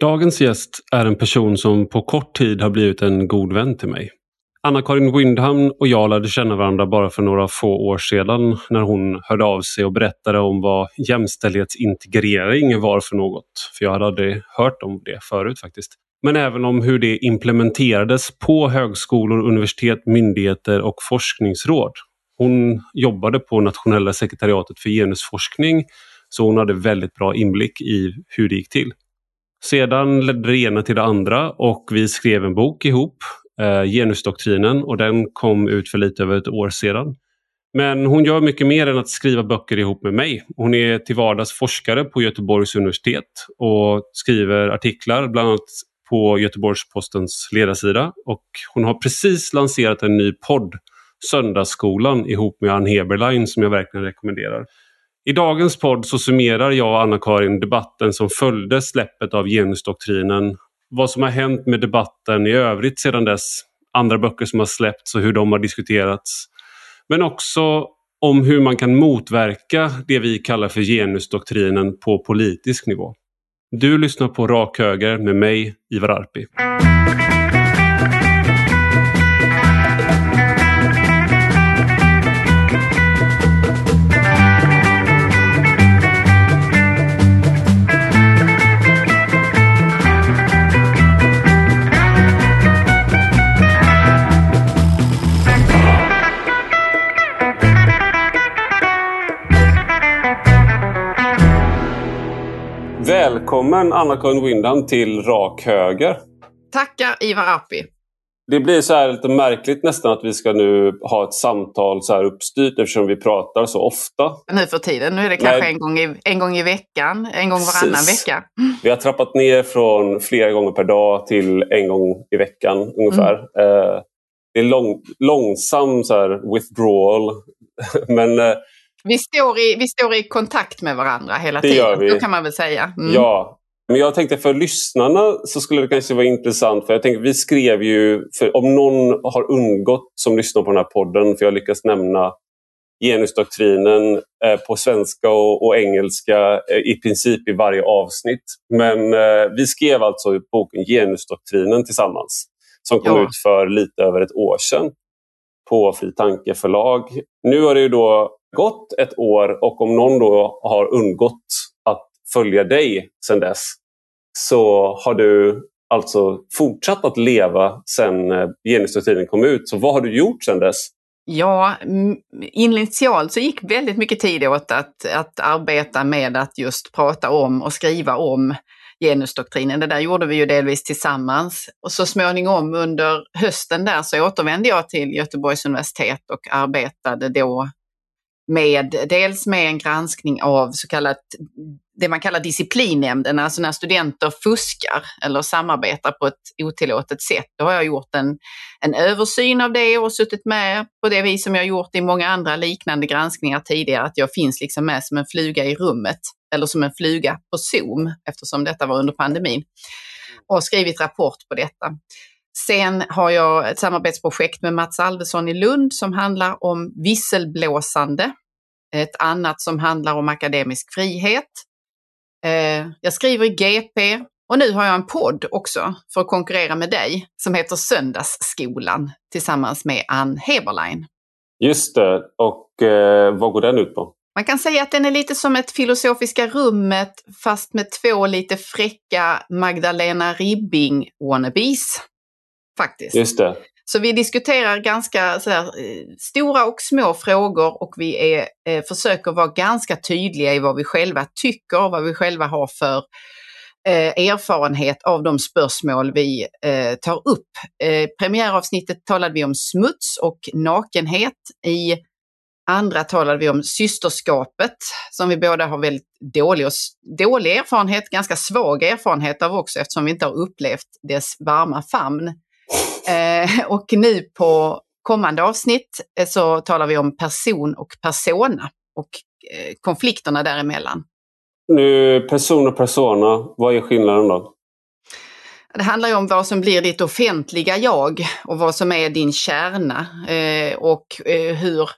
Dagens gäst är en person som på kort tid har blivit en god vän till mig. Anna-Karin Windham och jag lärde känna varandra bara för några få år sedan när hon hörde av sig och berättade om vad jämställdhetsintegrering var för något. För jag hade aldrig hört om det förut faktiskt. Men även om hur det implementerades på högskolor, universitet, myndigheter och forskningsråd. Hon jobbade på nationella sekretariatet för genusforskning så hon hade väldigt bra inblick i hur det gick till. Sedan ledde det ena till det andra och vi skrev en bok ihop, eh, Genusdoktrinen, och den kom ut för lite över ett år sedan. Men hon gör mycket mer än att skriva böcker ihop med mig. Hon är till vardags forskare på Göteborgs universitet och skriver artiklar bland annat på Göteborgs-Postens ledarsida. Och hon har precis lanserat en ny podd, Söndagsskolan, ihop med Ann Heberlein som jag verkligen rekommenderar. I dagens podd så summerar jag och Anna-Karin debatten som följde släppet av genusdoktrinen. Vad som har hänt med debatten i övrigt sedan dess. Andra böcker som har släppts och hur de har diskuterats. Men också om hur man kan motverka det vi kallar för genusdoktrinen på politisk nivå. Du lyssnar på Rak Höger med mig, Ivar Arpi. Välkommen Anna-Karin Windham till Rak Höger. Tackar Ivar Arpi. Det blir så här lite märkligt nästan att vi ska nu ha ett samtal så här uppstyrt eftersom vi pratar så ofta. Nu för tiden. Nu är det kanske en gång, i, en gång i veckan, en gång varannan Precis. vecka. Vi har trappat ner från flera gånger per dag till en gång i veckan ungefär. Mm. Eh, det är lång, långsam så här withdrawal. Men eh, vi står, i, vi står i kontakt med varandra hela det tiden, det kan man väl säga. Mm. Ja, men jag tänkte för lyssnarna så skulle det kanske vara intressant. För jag tänkte, vi skrev ju, för om någon har undgått som lyssnar på den här podden, för jag lyckas nämna genusdoktrinen eh, på svenska och, och engelska eh, i princip i varje avsnitt. Men eh, vi skrev alltså boken Genusdoktrinen tillsammans som kom ja. ut för lite över ett år sedan på Fri Tanke förlag. Nu har det ju då gått ett år och om någon då har undgått att följa dig sedan dess så har du alltså fortsatt att leva sedan eh, genusdoktrinen kom ut. Så vad har du gjort sedan dess? Ja, initialt så gick väldigt mycket tid åt att, att arbeta med att just prata om och skriva om genusdoktrinen. Det där gjorde vi ju delvis tillsammans. Och så småningom under hösten där så återvände jag till Göteborgs universitet och arbetade då med dels med en granskning av så kallat det man kallar disciplinnämnden, alltså när studenter fuskar eller samarbetar på ett otillåtet sätt. Då har jag gjort en, en översyn av det och suttit med på det vis som jag gjort i många andra liknande granskningar tidigare, att jag finns liksom med som en fluga i rummet eller som en fluga på Zoom eftersom detta var under pandemin och skrivit rapport på detta. Sen har jag ett samarbetsprojekt med Mats Alvesson i Lund som handlar om visselblåsande. Ett annat som handlar om akademisk frihet. Eh, jag skriver i GP och nu har jag en podd också för att konkurrera med dig som heter Söndagsskolan tillsammans med Ann Heberlein. Just det, och eh, vad går den ut på? Man kan säga att den är lite som ett filosofiska rummet fast med två lite fräcka Magdalena Ribbing-wannabes faktiskt. Just det. Så vi diskuterar ganska sådär, eh, stora och små frågor och vi är, eh, försöker vara ganska tydliga i vad vi själva tycker, vad vi själva har för eh, erfarenhet av de spörsmål vi eh, tar upp. Eh, premiäravsnittet talade vi om smuts och nakenhet. I andra talade vi om systerskapet som vi båda har väldigt dålig, och, dålig erfarenhet, ganska svag erfarenhet av också eftersom vi inte har upplevt dess varma famn. Eh, och nu på kommande avsnitt eh, så talar vi om person och persona och eh, konflikterna däremellan. Nu, person och persona, vad är skillnaden då? Det handlar ju om vad som blir ditt offentliga jag och vad som är din kärna och hur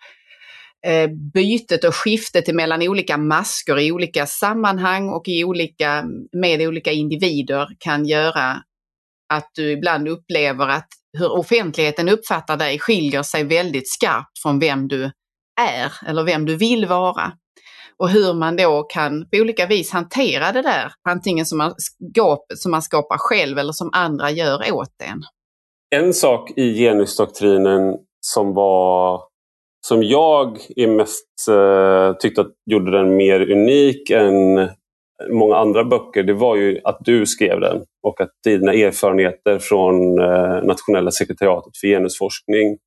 bytet och skiftet mellan olika masker i olika sammanhang och i olika, med olika individer kan göra att du ibland upplever att hur offentligheten uppfattar dig skiljer sig väldigt skarpt från vem du är eller vem du vill vara. Och hur man då kan på olika vis hantera det där, antingen som man, skap, som man skapar själv eller som andra gör åt en. En sak i genusdoktrinen som var som jag är mest eh, tyckte att gjorde den mer unik än många andra böcker, det var ju att du skrev den och att dina erfarenheter från eh, Nationella sekretariatet för genusforskning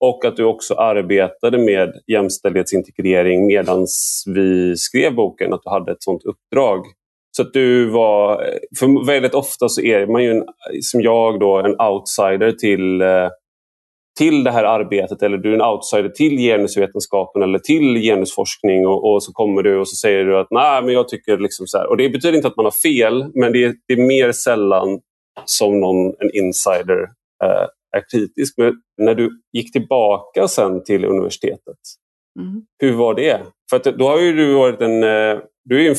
och att du också arbetade med jämställdhetsintegrering medan vi skrev boken, att du hade ett sådant uppdrag. Så att du var, eh, för väldigt ofta så är man ju, en, som jag då, en outsider till, eh, till det här arbetet eller du är en outsider till genusvetenskapen eller till genusforskning och, och så kommer du och så säger du att nej men jag tycker liksom så här. Och det betyder inte att man har fel men det är, det är mer sällan som någon, en insider eh, är kritisk. Men när du gick tillbaka sen till universitetet, mm. hur var det? För att då har ju du varit en... Eh, du är en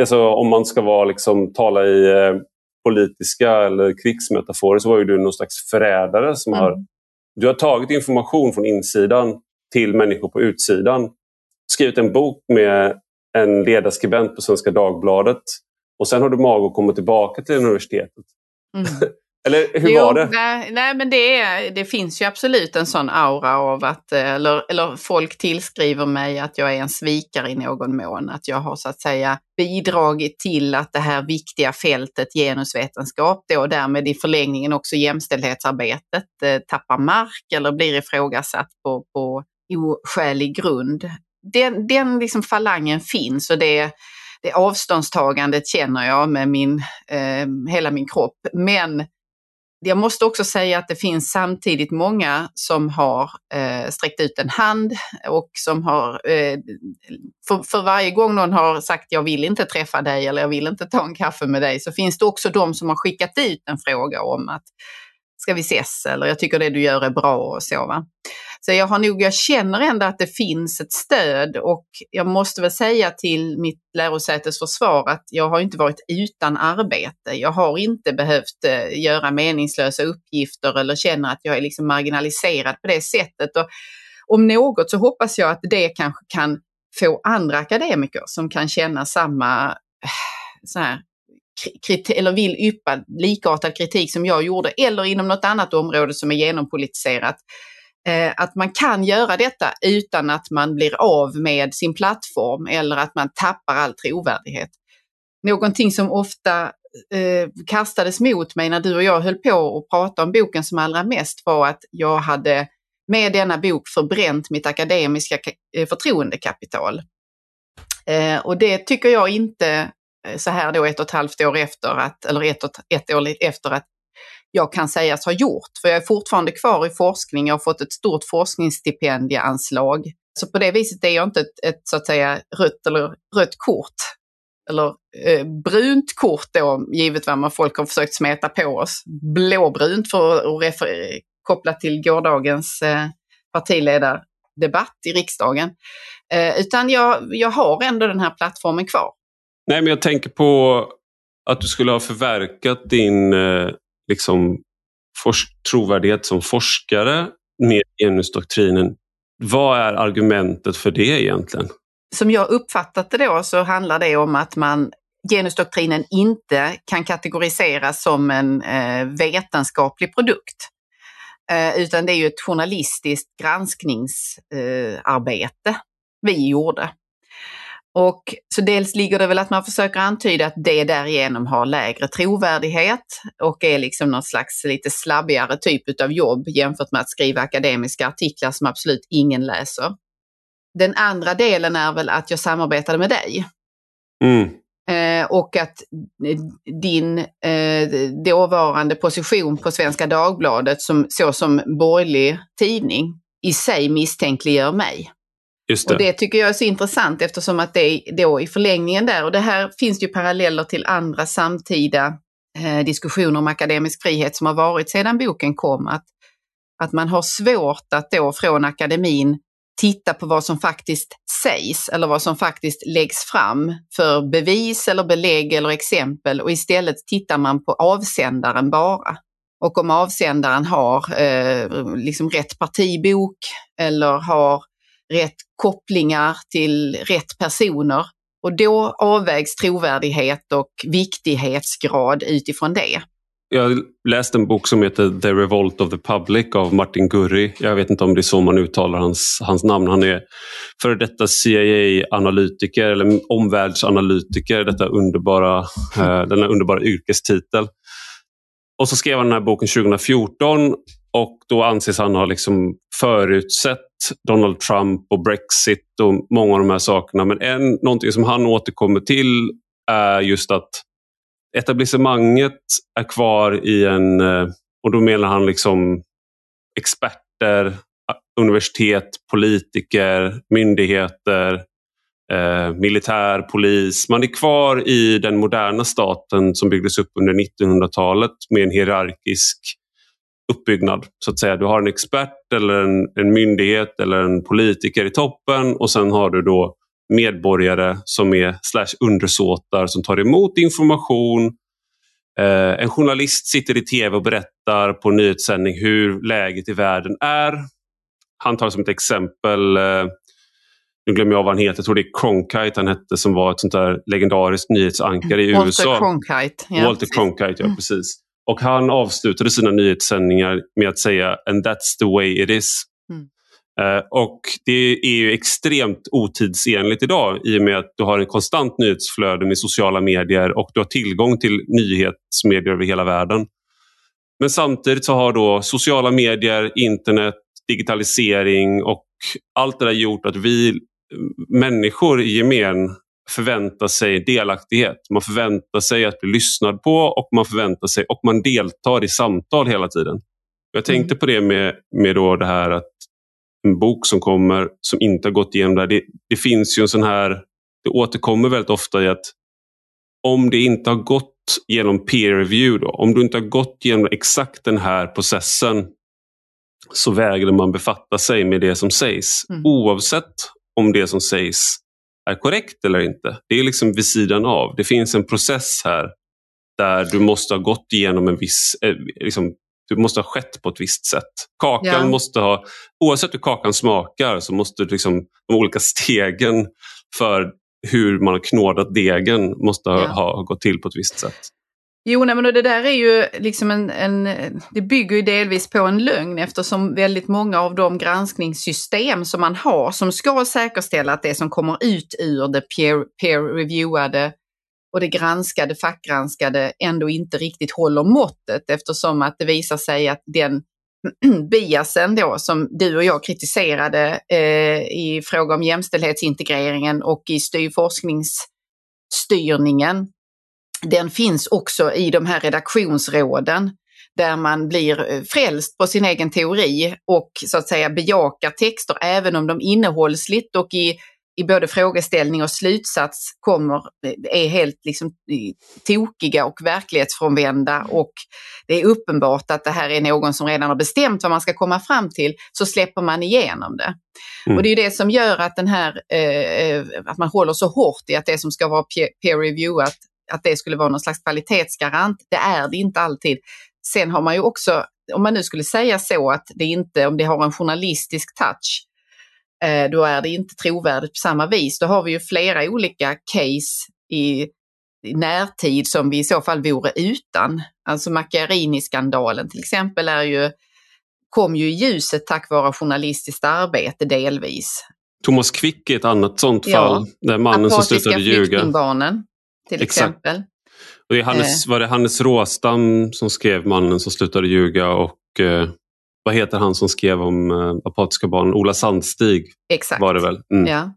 alltså, om man ska vara, liksom, tala i eh, politiska eller krigsmetaforer så var ju du någon slags förrädare som mm. har... Du har tagit information från insidan till människor på utsidan. Skrivit en bok med en ledarskribent på Svenska Dagbladet och sen har du mag att komma tillbaka till universitetet. Mm. Eller hur jo, var det? Nej, nej men det, är, det finns ju absolut en sån aura av att, eh, eller, eller folk tillskriver mig att jag är en svikare i någon mån. Att jag har så att säga bidragit till att det här viktiga fältet genusvetenskap då och därmed i förlängningen också jämställdhetsarbetet eh, tappar mark eller blir ifrågasatt på, på oskälig grund. Den, den liksom falangen finns och det det avståndstagandet känner jag med min, eh, hela min kropp. Men jag måste också säga att det finns samtidigt många som har eh, sträckt ut en hand och som har, eh, för, för, varje gång någon har sagt jag vill inte träffa dig eller jag vill inte ta en kaffe med dig så finns det också de som har skickat ut en fråga om att ska vi ses eller jag tycker det du gör är bra och så. Va? Så jag, har nog, jag känner ändå att det finns ett stöd och jag måste väl säga till mitt lärosätes försvar att jag har inte varit utan arbete. Jag har inte behövt eh, göra meningslösa uppgifter eller känner att jag är liksom marginaliserad på det sättet. Och om något så hoppas jag att det kanske kan få andra akademiker som kan känna samma eh, så här, eller vill yppa likartad kritik som jag gjorde eller inom något annat område som är genompolitiserat Eh, att man kan göra detta utan att man blir av med sin plattform eller att man tappar all trovärdighet. Någonting som ofta eh, kastades mot mig när du och jag höll på att prata om boken som allra mest var att jag hade med denna bok förbränt mitt akademiska eh, förtroendekapital. Eh, och det tycker jag inte eh, så här då ett och ett halvt år efter att, eller ett, och ett år efter att jag kan sägas ha gjort. För jag är fortfarande kvar i forskning, jag har fått ett stort forskningsstipendieanslag. Så på det viset är jag inte ett, ett så att säga rött eller rött kort. Eller eh, brunt kort då, givet vad man folk har försökt smeta på oss. Blåbrunt för att refer- koppla till gårdagens eh, partiledardebatt i riksdagen. Eh, utan jag, jag har ändå den här plattformen kvar. Nej, men jag tänker på att du skulle ha förverkat din eh, liksom, trovärdighet som forskare med genusdoktrinen. Vad är argumentet för det egentligen? Som jag uppfattat det då så handlar det om att man genusdoktrinen inte kan kategoriseras som en eh, vetenskaplig produkt. Eh, utan det är ju ett journalistiskt granskningsarbete eh, vi gjorde. Och så dels ligger det väl att man försöker antyda att det därigenom har lägre trovärdighet och är liksom någon slags lite slabbigare typ av jobb jämfört med att skriva akademiska artiklar som absolut ingen läser. Den andra delen är väl att jag samarbetade med dig. Mm. Eh, och att din eh, dåvarande position på Svenska Dagbladet som, så som borgerlig tidning i sig misstänkliggör mig. Det. Och det tycker jag är så intressant eftersom att det då i förlängningen där, och det här finns ju paralleller till andra samtida eh, diskussioner om akademisk frihet som har varit sedan boken kom, att, att man har svårt att då från akademin titta på vad som faktiskt sägs eller vad som faktiskt läggs fram för bevis eller belägg eller exempel och istället tittar man på avsändaren bara. Och om avsändaren har eh, liksom rätt partibok eller har rätt kopplingar till rätt personer och då avvägs trovärdighet och viktighetsgrad utifrån det. Jag läste en bok som heter The Revolt of the Public av Martin Gurri. Jag vet inte om det är så man uttalar hans, hans namn. Han är före detta CIA-analytiker eller omvärldsanalytiker, detta underbara, eh, denna underbara yrkestitel. Och så skrev han den här boken 2014 och då anses han ha liksom förutsett Donald Trump och Brexit och många av de här sakerna. Men en, någonting som han återkommer till är just att etablissemanget är kvar i en, eh, och då menar han liksom experter, universitet, politiker, myndigheter, eh, militär, polis. Man är kvar i den moderna staten som byggdes upp under 1900-talet med en hierarkisk uppbyggnad. Så att säga. Du har en expert eller en, en myndighet eller en politiker i toppen och sen har du då medborgare som är slash undersåtar som tar emot information. Eh, en journalist sitter i tv och berättar på nyhetssändning hur läget i världen är. Han tar som ett exempel, eh, nu glömmer jag vad han heter, jag tror det är Cronkite han hette som var ett sånt där legendariskt nyhetsankare i Walter USA. Cronkite. Ja, Walter Cronkite, ja precis. Och han avslutade sina nyhetssändningar med att säga “and that's the way it is”. Mm. Uh, och det är ju extremt otidsenligt idag i och med att du har en konstant nyhetsflöde med sociala medier och du har tillgång till nyhetsmedier över hela världen. Men samtidigt så har då sociala medier, internet, digitalisering och allt det där gjort att vi människor i gemen förväntar sig delaktighet. Man förväntar sig att bli lyssnad på och man förväntar sig och man deltar i samtal hela tiden. Jag tänkte mm. på det med, med då det här att en bok som kommer som inte har gått igenom det här. Det, det finns ju en sån här, det återkommer väldigt ofta i att om det inte har gått genom peer review, då, om du inte har gått genom exakt den här processen så vägrar man befatta sig med det som sägs. Mm. Oavsett om det som sägs är korrekt eller inte. Det är liksom vid sidan av. Det finns en process här där du måste ha gått igenom en viss, eh, liksom, du måste ha skett på ett visst sätt. Kakan ja. måste ha, oavsett hur kakan smakar så måste liksom, de olika stegen för hur man har knådat degen måste ha, ja. ha gått till på ett visst sätt. Jo, nej, men det där är ju liksom en, en, det bygger ju delvis på en lögn eftersom väldigt många av de granskningssystem som man har som ska säkerställa att det som kommer ut ur det peer, peer reviewade och det granskade, fackgranskade ändå inte riktigt håller måttet eftersom att det visar sig att den biasen då som du och jag kritiserade eh, i fråga om jämställdhetsintegreringen och i styrforskningsstyrningen den finns också i de här redaktionsråden där man blir eh, frälst på sin egen teori och så att säga bejakar texter även om de innehållsligt och i, i både frågeställning och slutsats kommer, eh, är helt liksom tokiga och verklighetsfrånvända och det är uppenbart att det här är någon som redan har bestämt vad man ska komma fram till, så släpper man igenom det. Mm. Och det är det som gör att den här, eh, att man håller så hårt i att det som ska vara peer reviewat att det skulle vara någon slags kvalitetsgarant. Det är det inte alltid. Sen har man ju också, om man nu skulle säga så att det inte, om det har en journalistisk touch, eh, då är det inte trovärdigt på samma vis. Då har vi ju flera olika case i, i närtid som vi i så fall vore utan. Alltså Macchiarini-skandalen till exempel är ju, kom ju i ljuset tack vare journalistiskt arbete delvis. Thomas Quick är ett annat sånt ja, fall, där mannen som slutade ljuga till Exakt. exempel. Och det Hannes, eh. var det Hannes Råstam som skrev Mannen som slutade ljuga och eh, vad heter han som skrev om eh, apatiska barn? Ola Sandstig Exakt. var det väl? Mm. Ja.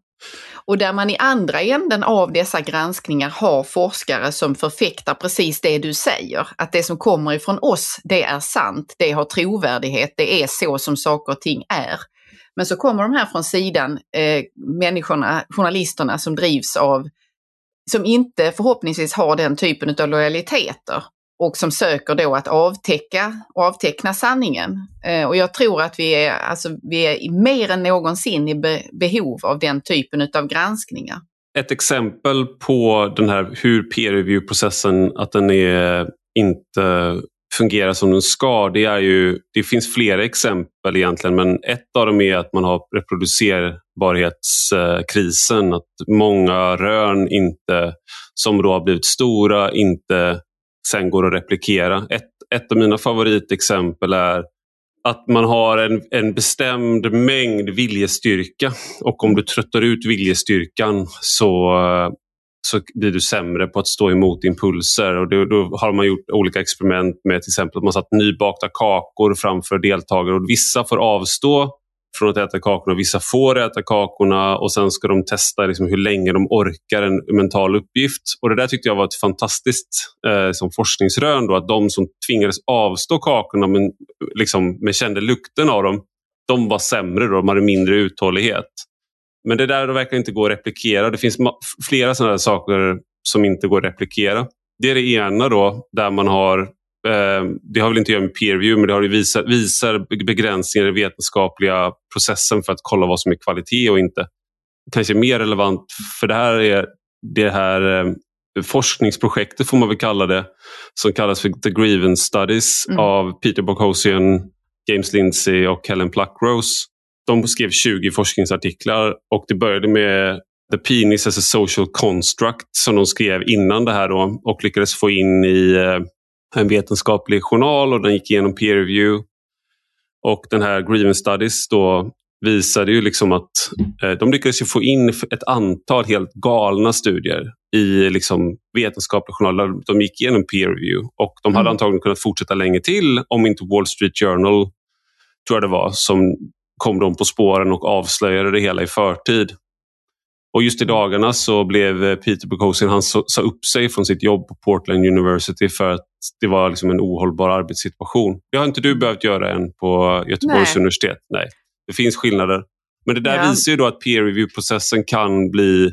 Och där man i andra änden av dessa granskningar har forskare som förfäktar precis det du säger. Att det som kommer ifrån oss, det är sant, det har trovärdighet, det är så som saker och ting är. Men så kommer de här från sidan, eh, människorna, journalisterna som drivs av som inte förhoppningsvis har den typen av lojaliteter. och som söker då att avtäcka och avteckna sanningen. Eh, och jag tror att vi är, alltså, vi är mer än någonsin i be behov av den typen av granskningar. Ett exempel på den här hur peer review-processen att den är inte fungerar som den ska, det är ju, det finns flera exempel egentligen men ett av dem är att man har reproducerat hållbarhetskrisen. att många rön inte, som då har blivit stora, inte sen går att replikera. Ett, ett av mina favoritexempel är att man har en, en bestämd mängd viljestyrka och om du tröttar ut viljestyrkan så, så blir du sämre på att stå emot impulser. Och då, då, har man gjort olika experiment med till exempel att man satt nybakta kakor framför deltagare och vissa får avstå från att äta kakorna. Vissa får äta kakorna och sen ska de testa liksom hur länge de orkar en mental uppgift. Och Det där tyckte jag var ett fantastiskt eh, som forskningsrön. Då, att de som tvingades avstå kakorna men, liksom, men kände lukten av dem, de var sämre. Då, de hade mindre uthållighet. Men det där verkar inte gå att replikera. Det finns flera sådana saker som inte går att replikera. Det är det ena då, där man har det har väl inte att göra med peer review, men det har visar, visar begränsningar i vetenskapliga processen för att kolla vad som är kvalitet och inte. Kanske mer relevant för det här är det här eh, forskningsprojektet, får man väl kalla det, som kallas för The Grievance Studies mm. av Peter Boghossian, James Lindsay och Helen Pluckrose. De skrev 20 forskningsartiklar och det började med The Penis as a Social Construct som de skrev innan det här då, och lyckades få in i eh, en vetenskaplig journal och den gick igenom peer review. Och den här Grievance Studies då visade ju liksom att eh, de lyckades få in ett antal helt galna studier i liksom vetenskapliga journaler. De gick igenom peer review och de hade mm. antagligen kunnat fortsätta länge till om inte Wall Street Journal, tror jag det var, som kom dem på spåren och avslöjade det hela i förtid. Och just i dagarna så blev eh, Peter Bukowski, han sa upp sig från sitt jobb på Portland University för att det var liksom en ohållbar arbetssituation. Det har inte du behövt göra än på Göteborgs Nej. universitet. Nej, det finns skillnader. Men det där ja. visar ju då att peer review-processen kan bli,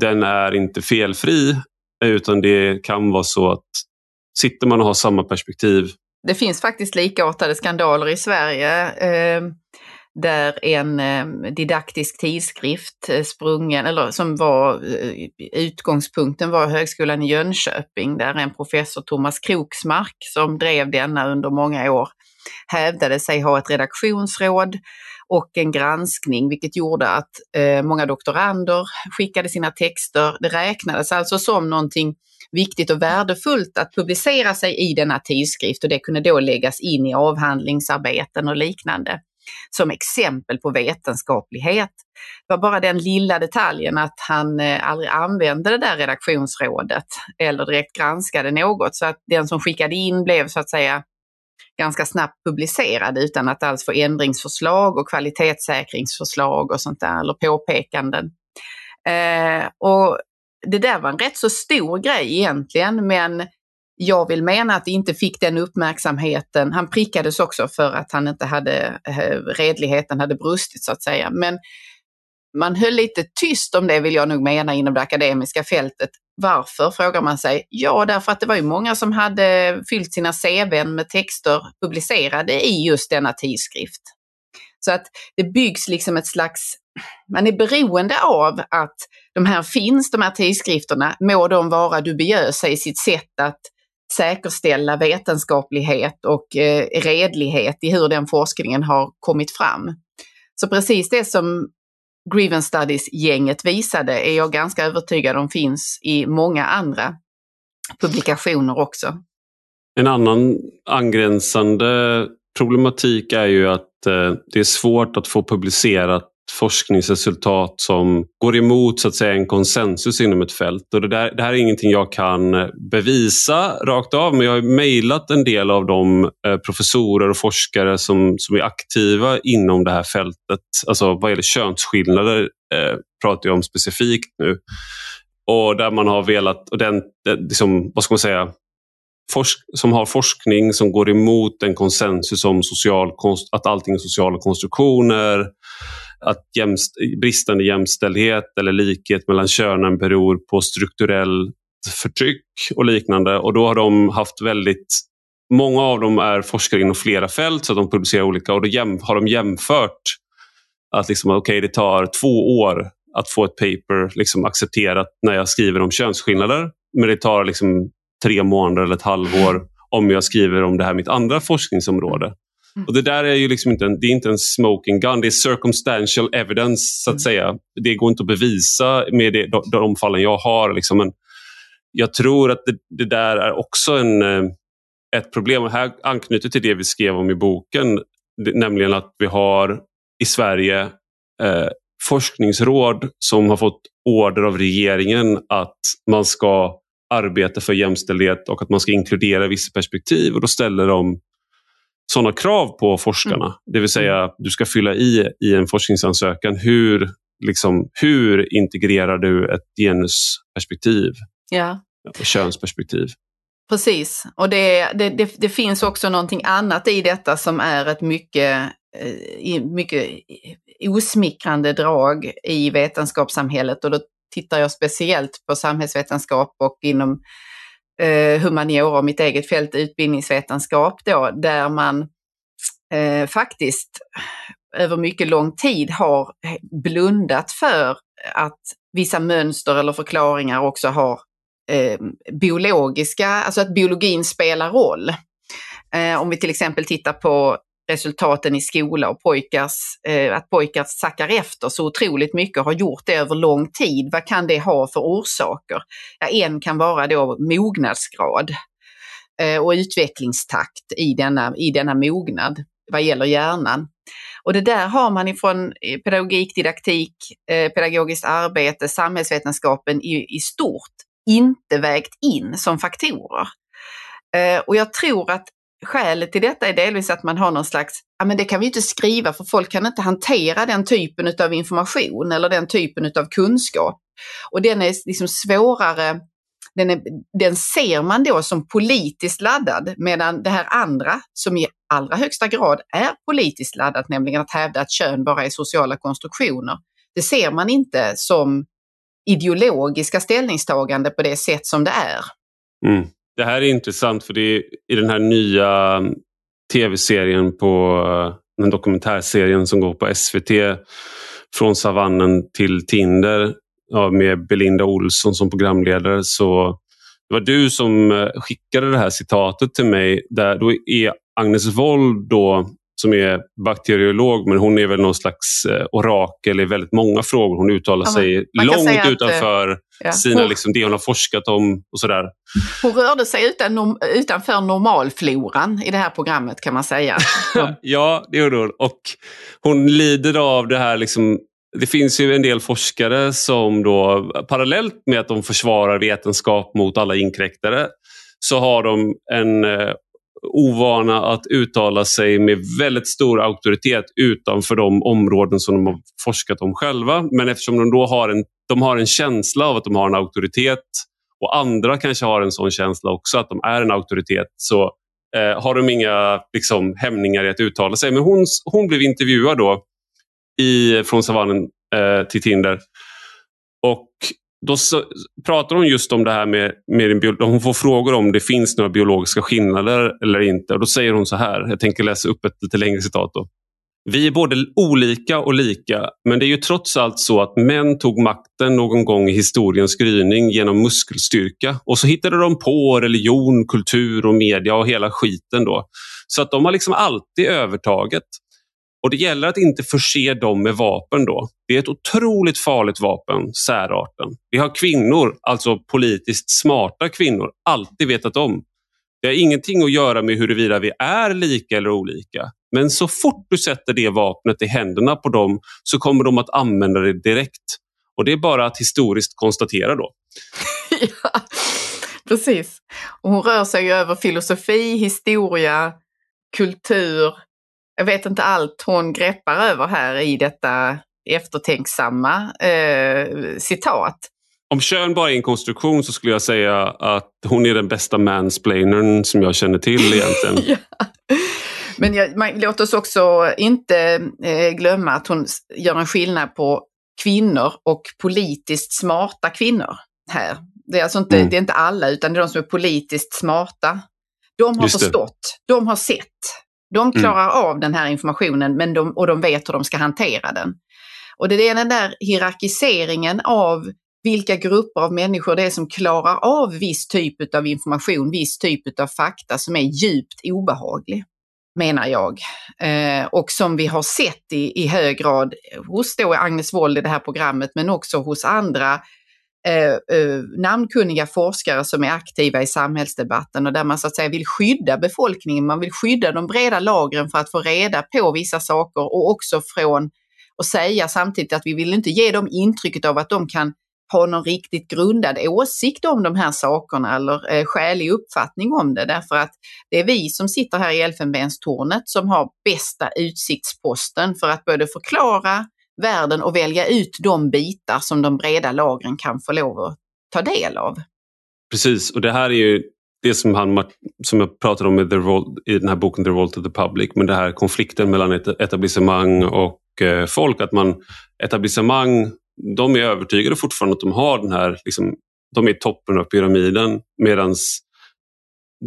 den är inte felfri utan det kan vara så att sitter man och har samma perspektiv. Det finns faktiskt likartade skandaler i Sverige. Eh, där en eh, didaktisk tidskrift eh, sprungen, eller som var eh, utgångspunkten var Högskolan i Jönköping där en professor Thomas Kroksmark som drev denna under många år hävdade sig ha ett redaktionsråd och en granskning vilket gjorde att många doktorander skickade sina texter. Det räknades alltså som någonting viktigt och värdefullt att publicera sig i denna tidskrift och det kunde då läggas in i avhandlingsarbeten och liknande som exempel på vetenskaplighet. Det var bara den lilla detaljen att han eh, aldrig använde det där redaktionsrådet eller direkt granskade något så att den som skickade in blev så att säga ganska snabbt publicerad utan att alls få ändringsförslag och kvalitetssäkringsförslag och sånt där, eller påpekanden. Eh, och det där var en rätt så stor grej egentligen, men jag vill mena att det inte fick den uppmärksamheten. Han prickades också för att han inte hade, eh, redligheten hade brustit så att säga. Men man höll lite tyst om det vill jag nog mena inom det akademiska fältet. Varför frågar man sig? Ja, därför att det var ju många som hade fyllt sina CVn med texter publicerade i just denna tidskrift. Så att det byggs liksom ett slags, man är beroende av att de här finns, de här tidskrifterna, må de vara dubiösa i sitt sätt att säkerställa vetenskaplighet och eh, redlighet i hur den forskningen har kommit fram. Så precis det som Grievance Studies-gänget visade är jag ganska övertygad om finns i många andra publikationer också. En annan angränsande problematik är ju att eh, det är svårt att få publicerat forskningsresultat som går emot så att säga, en konsensus inom ett fält. Och det, där, det här är ingenting jag kan eh, bevisa rakt av men jag har mejlat en del av de eh, professorer och forskare som, som är aktiva inom det här fältet. Alltså vad gäller könsskillnader eh, pratar jag om specifikt nu. Och där man har velat, och den, eh, liksom, vad ska man säga, forsk som har forskning som går emot en konsensus om social, att allting är sociala konstruktioner, att jämst, bristande jämställdhet eller likhet mellan könen beror på strukturellt förtryck och liknande. Och då har de haft väldigt Många av dem är forskare inom flera fält så att de publicerar olika och då jäm, har de jämfört att liksom, okay, det tar två år att få ett paper liksom, accepterat när jag skriver om könsskillnader. Men det tar liksom, tre månader eller ett halvår om jag skriver om det här mitt andra forskningsområde. Mm. Och Det där är ju liksom inte en, det är inte en smoking gun, det är circumstantial evidence så att mm. säga. Det går inte att bevisa med det, de, de fallen jag har. Liksom. Men jag tror att det, det där är också en, eh, ett problem. Och här anknyter till det vi skrev om i boken, nämligen att vi har i Sverige eh, forskningsråd som har fått order av regeringen att man ska arbeta för jämställdhet och att man ska inkludera vissa perspektiv och då ställer de sådana krav på forskarna. Mm. Det vill säga du ska fylla i i en forskningsansökan hur, liksom, hur integrerar du ett genusperspektiv? Ja. Och könsperspektiv. Precis, och det, det, det, det, finns också någonting annat i detta som är ett mycket, eh, mycket osmickrande drag i vetenskapssamhället och då tittar jag speciellt på samhällsvetenskap och inom eh, humaniora och mitt eget fält utbildningsvetenskap då, där man eh, faktiskt över mycket lång tid har blundat för att vissa mönster eller förklaringar också har eh, biologiska, alltså att biologin spelar roll. Eh, om vi till exempel tittar på resultaten i skola och pojkars, eh, att pojkar sackar efter så otroligt mycket och har gjort det över lång tid. Vad kan det ha för orsaker? Ja, en kan vara då mognadsgrad eh, och utvecklingstakt i denna, i denna mognad vad gäller hjärnan. Och det där har man ifrån eh, pedagogik, didaktik, eh, pedagogiskt arbete, samhällsvetenskapen i, i stort inte vägt in som faktorer. Eh, och jag tror att skälet till detta är delvis att man har någon slags, ja men det kan vi inte skriva för folk kan inte hantera den typen av information eller den typen av kunskap. Och den är liksom svårare, den, är, den ser man då som politiskt laddad medan det här andra som i allra högsta grad är politiskt laddat, nämligen att hävda att kön bara är sociala konstruktioner. Det ser man inte som ideologiska ställningstagande på det sätt som det är. Mm. Det här är intressant för det är i den här nya mm, tv-serien på eh, den dokumentärserien som går på SVT från savannen till Tinder ja, med Belinda Olsson som programledare så det var du som eh, skickade det här citatet till mig. Där, då är Agnes Wold då som är bakteriolog men hon är väl någon slags eh, orakel i väldigt många frågor. Hon uttalar ja, sig långt utanför ja. sina, liksom, det hon har forskat om och sådär. Hon rörde sig utan, utanför normalfloran i det här programmet kan man säga. ja, det gjorde hon. Och hon lider av det här liksom, det finns ju en del forskare som då parallellt med att de försvarar vetenskap mot alla inkräktare så har de en eh, ovana att uttala sig med väldigt stor auktoritet utanför de områden som de har forskat om själva. Men eftersom de då har en, de har en känsla av att de har en auktoritet och andra kanske har en sån känsla också, att de är en auktoritet, så eh, har de inga liksom, hämningar i att uttala sig. Men hon, hon blev intervjuad då i, från savannen eh, till Tinder. Och då pratar hon just om det här med, med en hon får frågor om det finns några biologiska skillnader eller inte. Och Då säger hon så här, jag tänker läsa upp ett lite längre citat. Då. Vi är både olika och lika, men det är ju trots allt så att män tog makten någon gång i historiens gryning genom muskelstyrka och så hittade de på religion, kultur och media och hela skiten då. Så att de har liksom alltid övertaget. Och det gäller att inte förse dem med vapen då. Det är ett otroligt farligt vapen, särarten. Det har kvinnor, alltså politiskt smarta kvinnor, alltid vetat om. Det har ingenting att göra med huruvida vi är lika eller olika. Men så fort du sätter det vapnet i händerna på dem så kommer de att använda det direkt. Och det är bara att historiskt konstatera då. ja, precis. Och hon rör sig över filosofi, historia, kultur, jag vet inte allt hon greppar över här i detta eftertänksamma eh, citat. Om kön bara är en konstruktion så skulle jag säga att hon är den bästa mansplainern som jag känner till egentligen. ja. Men jag, man, låt oss också inte eh, glömma att hon gör en skillnad på kvinnor och politiskt smarta kvinnor här. Det är alltså inte, mm. det är inte alla, utan det är de som är politiskt smarta. De har Just förstått, det. de har sett, de mm. klarar mm. av den här informationen men de, och de vet hur de ska hantera den. Och det är den där hierarkiseringen av vilka grupper av människor det är som klarar av viss typ av information, viss typ av fakta som är djupt obehaglig, menar jag. Eh, och som vi har sett i, i hög grad hos då Agnes Wold i det här programmet, men också hos andra eh, eh, namnkunniga forskare som är aktiva i samhällsdebatten och där man så att säga vill skydda befolkningen, man vill skydda de breda lagren för att få reda på vissa saker och också från att säga samtidigt att vi vill inte ge dem intrycket av att de kan ha någon riktigt grundad åsikt om de här sakerna eller eh, skälig uppfattning om det. Därför att det är vi som sitter här i Elfenbenstornet som har bästa utsiktsposten för att både förklara världen och välja ut de bitar som de breda lagren kan få lov att ta del av. Precis, och det här är ju det som, han, som jag pratade om i, i den här boken The Revolt of the Public, men det här konflikten mellan etablissemang och eh, folk. Att man, etablissemang, de är övertygade fortfarande att de har den här, liksom, de är toppen av pyramiden medan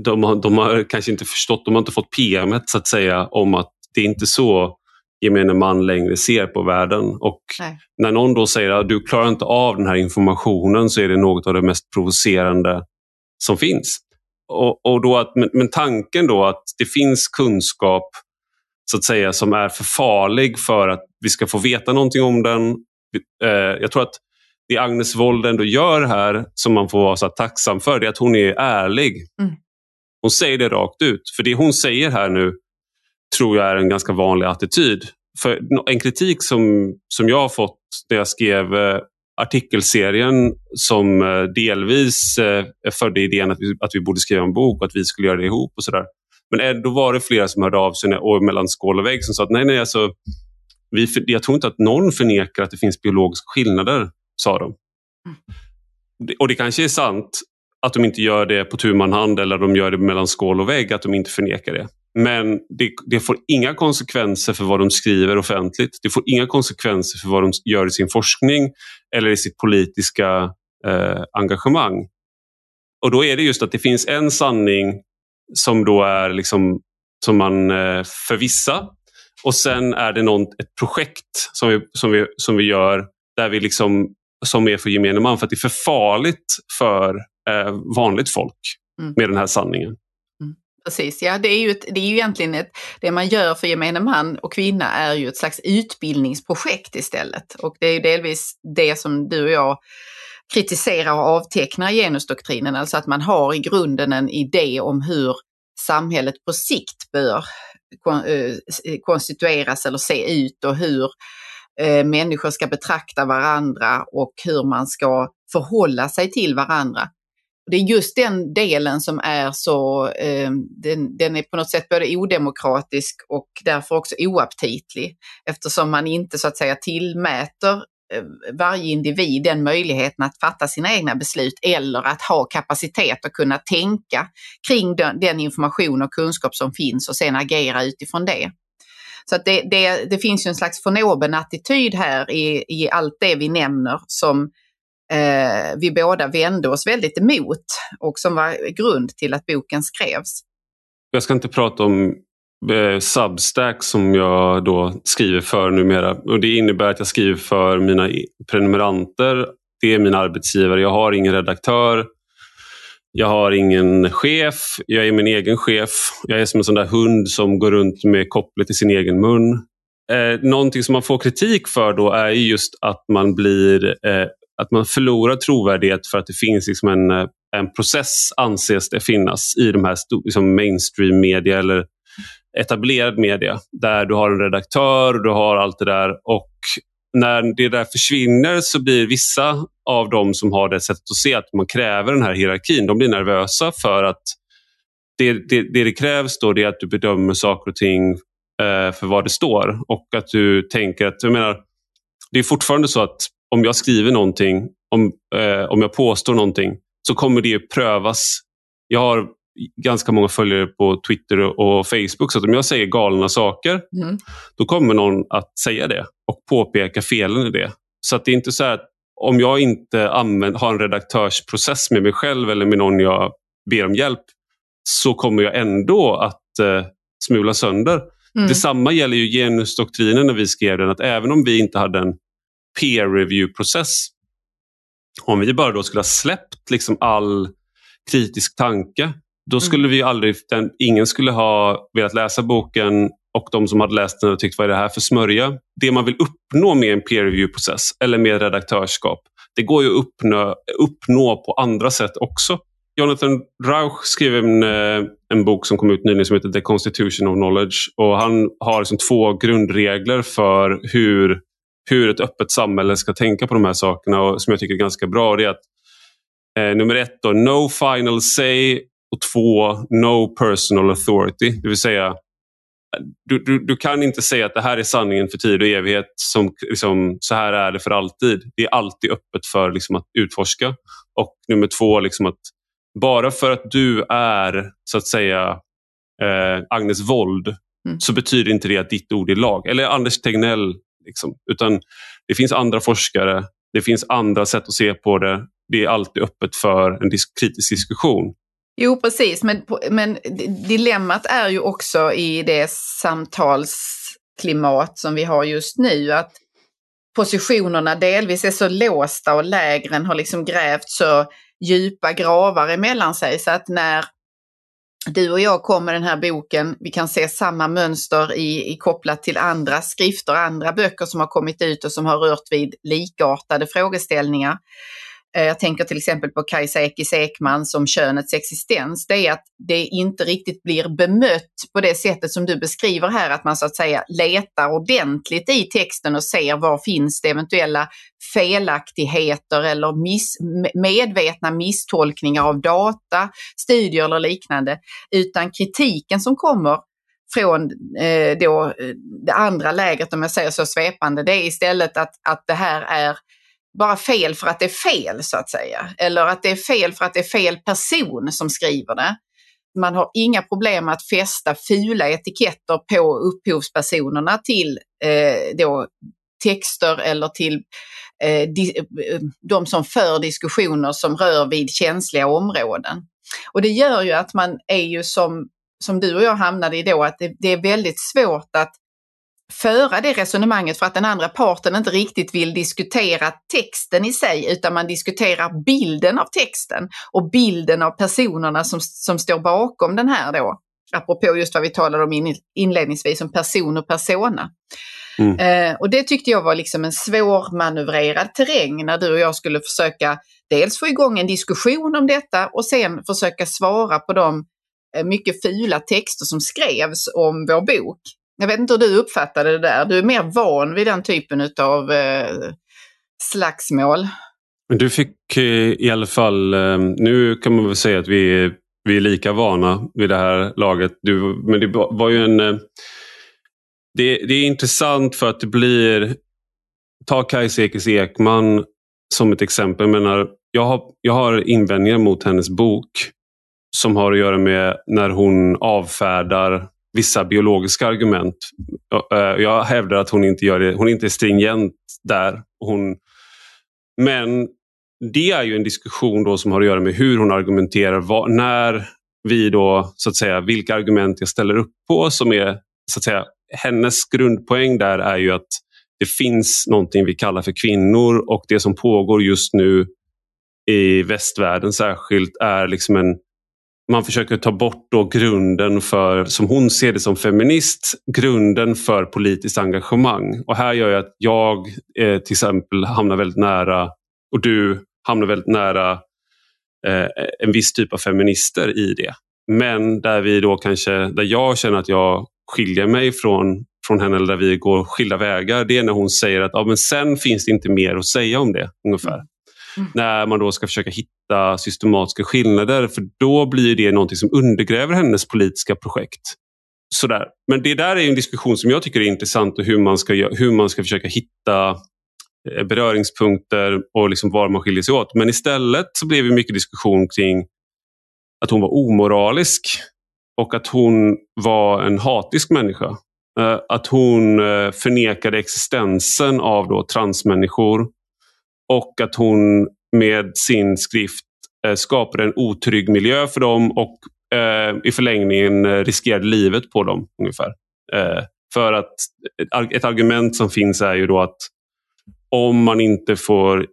de har, de har kanske inte förstått, de har inte fått PMet så att säga om att det är inte så gemene man längre ser på världen. Och Nej. när någon då säger att du klarar inte av den här informationen så är det något av det mest provocerande som finns. Och, och då att, men, tanken då att det finns kunskap så att säga som är för farlig för att vi ska få veta någonting om den. Eh, jag tror att det Agnes Wold ändå gör här som man får vara så tacksam för det är att hon är ärlig. Mm. Hon säger det rakt ut. För det hon säger här nu tror jag är en ganska vanlig attityd. För en kritik som, som jag har fått när jag skrev eh, artikelserien som eh, delvis eh, födde idén att vi, att vi borde skriva en bok och att vi skulle göra det ihop och sådär. Men ändå var det flera som hörde av sig och mellan skål och vägg som sa att nej, nej, alltså, vi, jag tror inte att någon förnekar att det finns biologiska skillnader, sa de. Mm. Och det kanske är sant att de inte gör det på tu man hand eller de gör det mellan skål och vägg, att de inte förnekar det. Men det, det, får inga konsekvenser för vad de skriver offentligt. Det får inga konsekvenser för vad de gör i sin forskning eller i sitt politiska eh, engagemang. Och då är det just att det finns en sanning som då är liksom som man eh, för vissa och sen är det någon, ett projekt som vi, som, vi, som vi gör där vi liksom, som är för gemene man för att det är för farligt för eh, vanligt folk mm. med den här sanningen. Precis, ja det är ju, ett, det är ju egentligen ett, det man gör för gemene man och kvinna är ju ett slags utbildningsprojekt istället. Och det är ju delvis det som du och jag kritiserar och avtecknar genusdoktrinen, alltså att man har i grunden en idé om hur samhället på sikt bör eh, eh, konstitueras eller se ut och hur eh, människor ska betrakta varandra och hur man ska förhålla sig till varandra. Det är just den delen som är så, eh, den, den, är på något sätt både odemokratisk och därför också oaptitlig eftersom man inte så att säga tillmäter eh, varje individ den möjligheten att fatta sina egna beslut eller att ha kapacitet att kunna tänka kring den, den information och kunskap som finns och sen agera utifrån det. Så att det, det, det finns ju en slags förnoben attityd här i, i allt det vi nämner som eh, vi båda vände oss väldigt emot och som var grund till att boken skrevs. Jag ska inte prata om eh, Substack som jag då skriver för numera. Och det innebär att jag skriver för mina prenumeranter. Det är min arbetsgivare. Jag har ingen redaktör. Jag har ingen chef. Jag är min egen chef. Jag är som en sån där hund som går runt med kopplet i sin egen mun. Eh, någonting som man får kritik för då är just att man blir eh, att man förlorar trovärdighet för att det finns liksom en, eh, en process anses det finnas i de här liksom mainstream media eller etablerad media där du har en redaktör och du har allt det där och när det där försvinner så blir vissa av dem som har det sättet att se att man kräver den här hierarkin, de blir nervösa för att det det, det, det krävs då är att du bedömer saker och ting eh, för vad det står och att du tänker att, jag menar, det är fortfarande så att om jag skriver någonting, om, eh, om jag påstår någonting, så kommer det prövas. Jag har ganska många följare på Twitter och Facebook, så om jag säger galna saker, mm. då kommer någon att säga det och påpeka felen i det. Så det är inte så att om jag inte använder, har en redaktörsprocess med mig själv eller med någon jag ber om hjälp så kommer jag ändå att eh, smula sönder. Mm. Detsamma gäller ju genusdoktrinen när vi skrev den, att även om vi inte hade en peer review-process, om vi bara då skulle ha släppt liksom all kritisk tanke, då mm. skulle vi aldrig, den, ingen skulle ha velat läsa boken och de som hade läst den och tyckt vad är det här för smörja? Det man vill uppnå med en peer review-process eller med redaktörskap, det går ju att uppnå, uppnå på andra sätt också. Jonathan Rauch skrev en, eh, en bok som kom ut nyligen som heter The Constitution of Knowledge. Och Han har liksom två grundregler för hur, hur ett öppet samhälle ska tänka på de här sakerna och som jag tycker är ganska bra. Det är att, eh, nummer ett, då, no final say och två, no personal authority. Det vill säga, du, du, du, kan inte säga att det här är sanningen för tid och evighet. Som, liksom, så här är det för alltid. Det är alltid öppet för liksom, att utforska. Och nummer två, liksom, att bara för att du är så att säga eh, Agnes Wold mm. så betyder inte det att ditt ord är lag. Eller Anders Tegnell. Liksom. Utan det finns andra forskare, det finns andra sätt att se på det. Det är alltid öppet för en disk kritisk diskussion. Jo, precis. Men, men dilemmat är ju också i det samtalsklimat som vi har just nu att positionerna delvis är så låsta och lägren har liksom grävt så djupa gravar emellan sig. Så att när du och jag kom med den här boken, vi kan se samma mönster i, i kopplat till andra skrifter, andra böcker som har kommit ut och som har rört vid likartade frågeställningar. Eh, jag tänker till exempel på Kajsa Ekis Ekman som könets existens. Det är att det inte riktigt blir bemött på det sättet som du beskriver här, att man så att säga letar ordentligt i texten och ser var finns det eventuella felaktigheter eller miss, medvetna misstolkningar av data, studier eller liknande. Utan kritiken som kommer från eh, då, eh, det andra lägret, om jag säger så svepande, det är istället att, att det här är bara fel för att det är fel så att säga. Eller att det är fel för att det är fel person som skriver det. Man har inga problem att fästa fula etiketter på upphovspersonerna till eh, då texter eller till eh, di, eh, de som för diskussioner som rör vid känsliga områden. Och det gör ju att man är ju som, som du och jag hamnade i då, att det, det är väldigt svårt att föra det resonemanget för att den andra parten inte riktigt vill diskutera texten i sig utan man diskuterar bilden av texten och bilden av personerna som, som står bakom den här då. Apropå just vad vi talade om inledningsvis om person och persona. Mm. Eh, och det tyckte jag var liksom en svårmanövrerad terräng när du och jag skulle försöka dels få igång en diskussion om detta och sen försöka svara på de eh, mycket fula texter som skrevs om vår bok. Jag vet inte hur du uppfattade det där. Du är mer van vid den typen av eh, slagsmål. Du fick eh, i alla fall, eh, nu kan man väl säga att vi är, vi är lika vana vid det här laget. Du, men det var ju en... Eh, det, det, är intressant för att det blir... Ta Kajsa Ekis Ekman som ett exempel. Jag, menar, jag, har, jag har invändningar mot hennes bok som har att göra med när hon avfärdar vissa biologiska argument. Eh, jag hävdar att hon inte gör det. Hon är inte stringent där. Hon, men det är ju en diskussion då som har att göra med hur hon argumenterar. Vad, när vi då, så att säga, vilka argument jag ställer upp på som är, så att säga, hennes grundpoäng där är ju att det finns någonting vi kallar för kvinnor och det som pågår just nu i västvärlden särskilt är liksom en man försöker ta bort då grunden för, som hon ser det som feminist, grunden för politiskt engagemang. Och här gör jag att jag eh, till exempel hamnar väldigt nära, och du hamnar väldigt nära eh, en viss typ av feminister i det. Men där vi då kanske, där jag känner att jag skiljer mig från, från henne eller där vi går skilda vägar, det är när hon säger att ja, men sen finns det inte mer att säga om det. ungefär. Mm. När man då ska försöka hitta systematiska skillnader för då blir det någonting som undergräver hennes politiska projekt. Sådär. Men det där är en diskussion som jag tycker är intressant och hur man ska, hur man ska försöka hitta eh, beröringspunkter och liksom var man skiljer sig åt. Men istället så blev det mycket diskussion kring att hon var omoralisk och att hon var en hatisk människa. Eh, att hon eh, förnekade existensen av då transmänniskor och att hon med sin skrift eh, skapade en otrygg miljö för dem och eh, i förlängningen eh, riskerade livet på dem ungefär. Eh, för att ett argument som finns är ju då att om man inte får,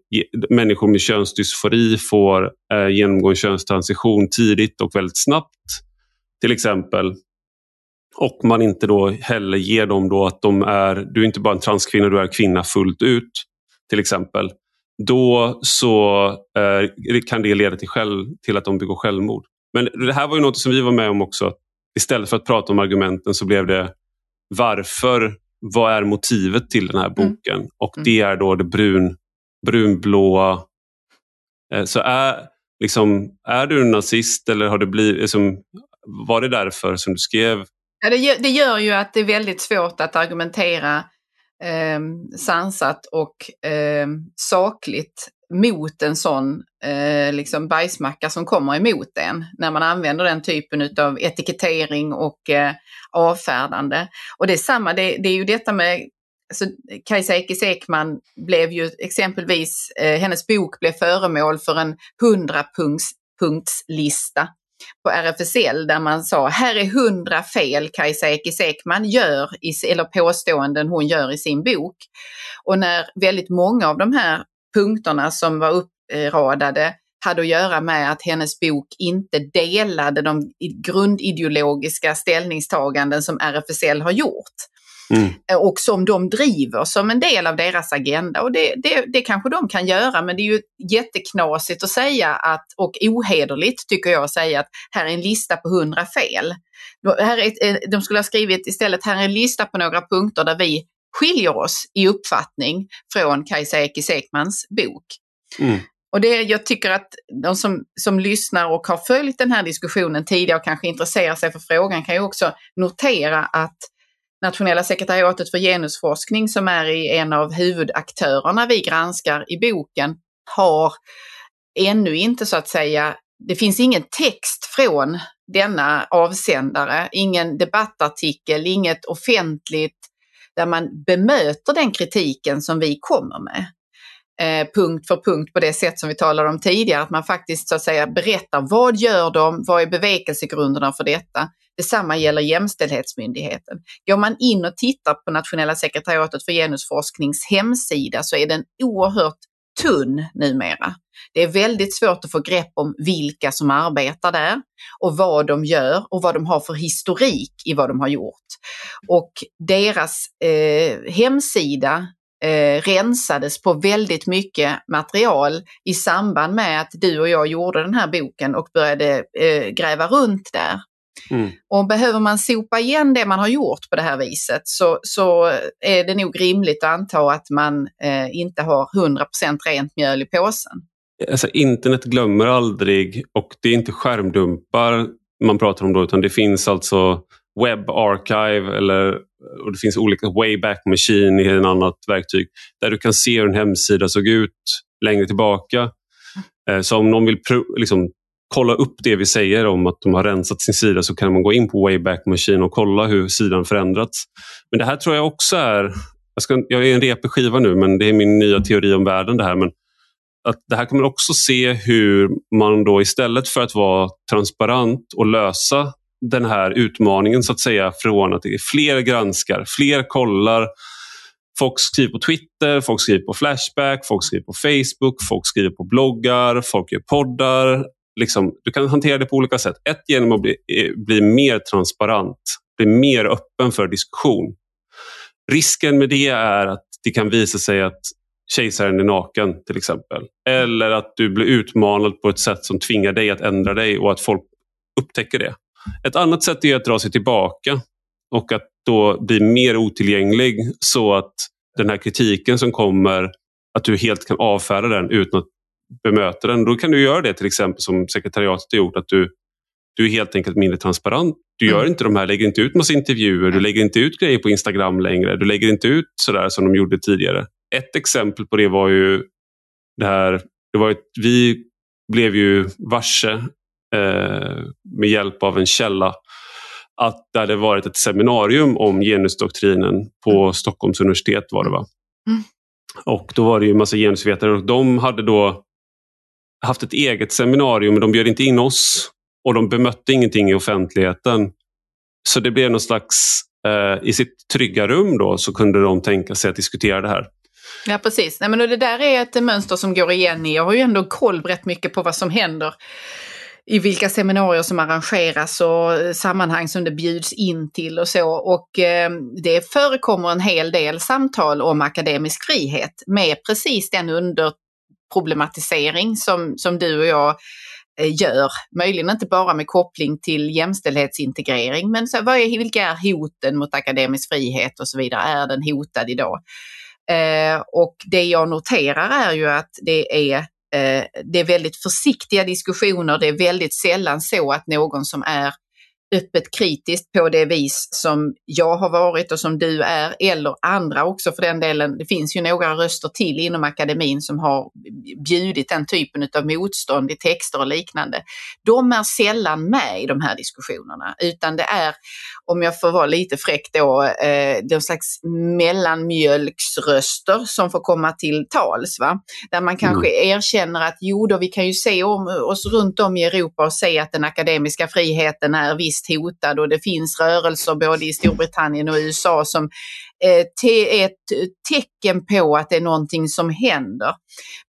människor med könsdysfori får eh, genomgå en könstransition tidigt och väldigt snabbt till exempel och man inte då heller ger dem då att de är, du är inte bara en transkvinna, du är kvinna fullt ut till exempel. Då så eh, kan det leda till, själv, till att de begår självmord. Men det här var ju något som vi var med om också. Istället för att prata om argumenten så blev det varför, vad är motivet till den här mm. boken? Mm. Och det är då det brun, brunblåa. Eh, så är, liksom, är du en nazist eller har det blivit, liksom, var det därför som du skrev? Ja, det, gör, det gör ju att det är väldigt svårt att argumentera eh, sansat och eh, sakligt mot en sån eh, liksom bajsmacka som kommer emot en när man använder den typen av etikettering och eh, avfärdande. Och det är samma, det, det är ju detta med så Kajsa Ekis Ekman blev ju exempelvis, eh, hennes bok blev föremål för en hundrapunktslista på RFSL där man sa här är hundra fel Kajsa Ekis Ekman gör, i, eller påståenden hon gör i sin bok. Och när väldigt många av de här punkterna som var uppradade hade att göra med att hennes bok inte delade de grundideologiska ställningstaganden som RFSL har gjort. Mm. Och som de driver som en del av deras agenda. Och det, det, det kanske de kan göra men det är ju jätteknasigt att säga att, och ohederligt tycker jag att säga att här är en lista på hundra fel. Här är, de skulle ha skrivit istället, här är en lista på några punkter där vi skiljer oss i uppfattning från Kajsa Ekis Ekmans bok. Mm. Och det, jag tycker att de som, som lyssnar och har följt den här diskussionen tidigare och kanske intresserar sig för frågan kan ju också notera att Nationella sekretariatet för genusforskning som är en av huvudaktörerna vi granskar i boken har ännu inte så att säga, det finns ingen text från denna avsändare, ingen debattartikel, inget offentligt där man bemöter den kritiken som vi kommer med. Eh, punkt för punkt på det sätt som vi talade om tidigare, att man faktiskt så att säga berättar vad gör de, vad är bevekelsegrunderna för detta? Detsamma gäller Jämställdhetsmyndigheten. Går man in och tittar på Nationella sekretariatet för genusforsknings hemsida så är den oerhört tunn numera. Det är väldigt svårt att få grepp om vilka som arbetar där och vad de gör och vad de har för historik i vad de har gjort. Och deras eh, hemsida eh, rensades på väldigt mycket material i samband med att du och jag gjorde den här boken och började eh, gräva runt där. Mm. Och behöver man sopa igen det man har gjort på det här viset så, så är det nog rimligt att anta att man eh, inte har 100% rent mjöl i påsen. Alltså, internet glömmer aldrig och det är inte skärmdumpar man pratar om då utan det finns alltså Web Archive eller och det finns olika Wayback Machine i ett annat verktyg där du kan se hur en hemsida såg ut längre tillbaka. Eh, så om någon vill liksom, kolla upp det vi säger om att de har rensat sin sida så kan man gå in på Wayback Machine och kolla hur sidan förändrats. Men det här tror jag också är, jag, ska, jag är en repig skiva nu men det är min nya teori om världen det här. Men att det här kommer också se hur man då istället för att vara transparent och lösa den här utmaningen så att säga från att det är fler granskar, fler kollar. Folk skriver på Twitter, folk skriver på Flashback, folk skriver på Facebook, folk skriver på bloggar, folk gör poddar. Liksom, du kan hantera det på olika sätt. Ett genom att bli, eh, bli mer transparent, bli mer öppen för diskussion. Risken med det är att det kan visa sig att kejsaren är naken till exempel. Eller att du blir utmanad på ett sätt som tvingar dig att ändra dig och att folk upptäcker det. Ett annat sätt är att dra sig tillbaka och att då bli mer otillgänglig så att den här kritiken som kommer, att du helt kan avfärda den utan att bemöta den. Då kan du göra det till exempel som sekretariatet har gjort, att du, du är helt enkelt mindre transparent. Du gör mm. inte de här, lägger inte ut massa intervjuer, du lägger inte ut grejer på Instagram längre, du lägger inte ut sådär som de gjorde tidigare. Ett exempel på det var ju det här, det var ett, vi blev ju varse med hjälp av en källa att det hade varit ett seminarium om genusdoktrinen på mm. Stockholms universitet var det va? Mm. Och då var det ju en massa genusvetare och de hade då haft ett eget seminarium men de bjöd inte in oss och de bemötte ingenting i offentligheten. Så det blev någon slags, eh, i sitt trygga rum då så kunde de tänka sig att diskutera det här. Ja precis, Nej, men det där är ett mönster som går igen jag har ju ändå koll rätt mycket på vad som händer i vilka seminarier som arrangeras och eh, sammanhang som det bjuds in till och så. Och eh, det förekommer en hel del samtal om akademisk frihet med precis den underproblematisering som, som du och jag eh, gör. Möjligen inte bara med koppling till jämställdhetsintegrering, men så, vad är, vilka är hoten mot akademisk frihet och så vidare? Är den hotad idag? Eh, och det jag noterar är ju att det är Eh, det är väldigt försiktiga diskussioner. Det är väldigt sällan så att någon som är öppet kritiskt på det vis som jag har varit och som du är, eller andra också för den delen. Det finns ju några röster till inom akademin som har bjudit den typen av motstånd i texter och liknande. De är sällan med i de här diskussionerna, utan det är, om jag får vara lite fräck då, eh, någon slags mellanmjölksröster som får komma till tals. Va? Där man kanske mm. erkänner att jo då, vi kan ju se om oss runt om i Europa och se att den akademiska friheten är viss visst hotad och det finns rörelser både i Storbritannien och USA som eh, är ett tecken på att det är någonting som händer.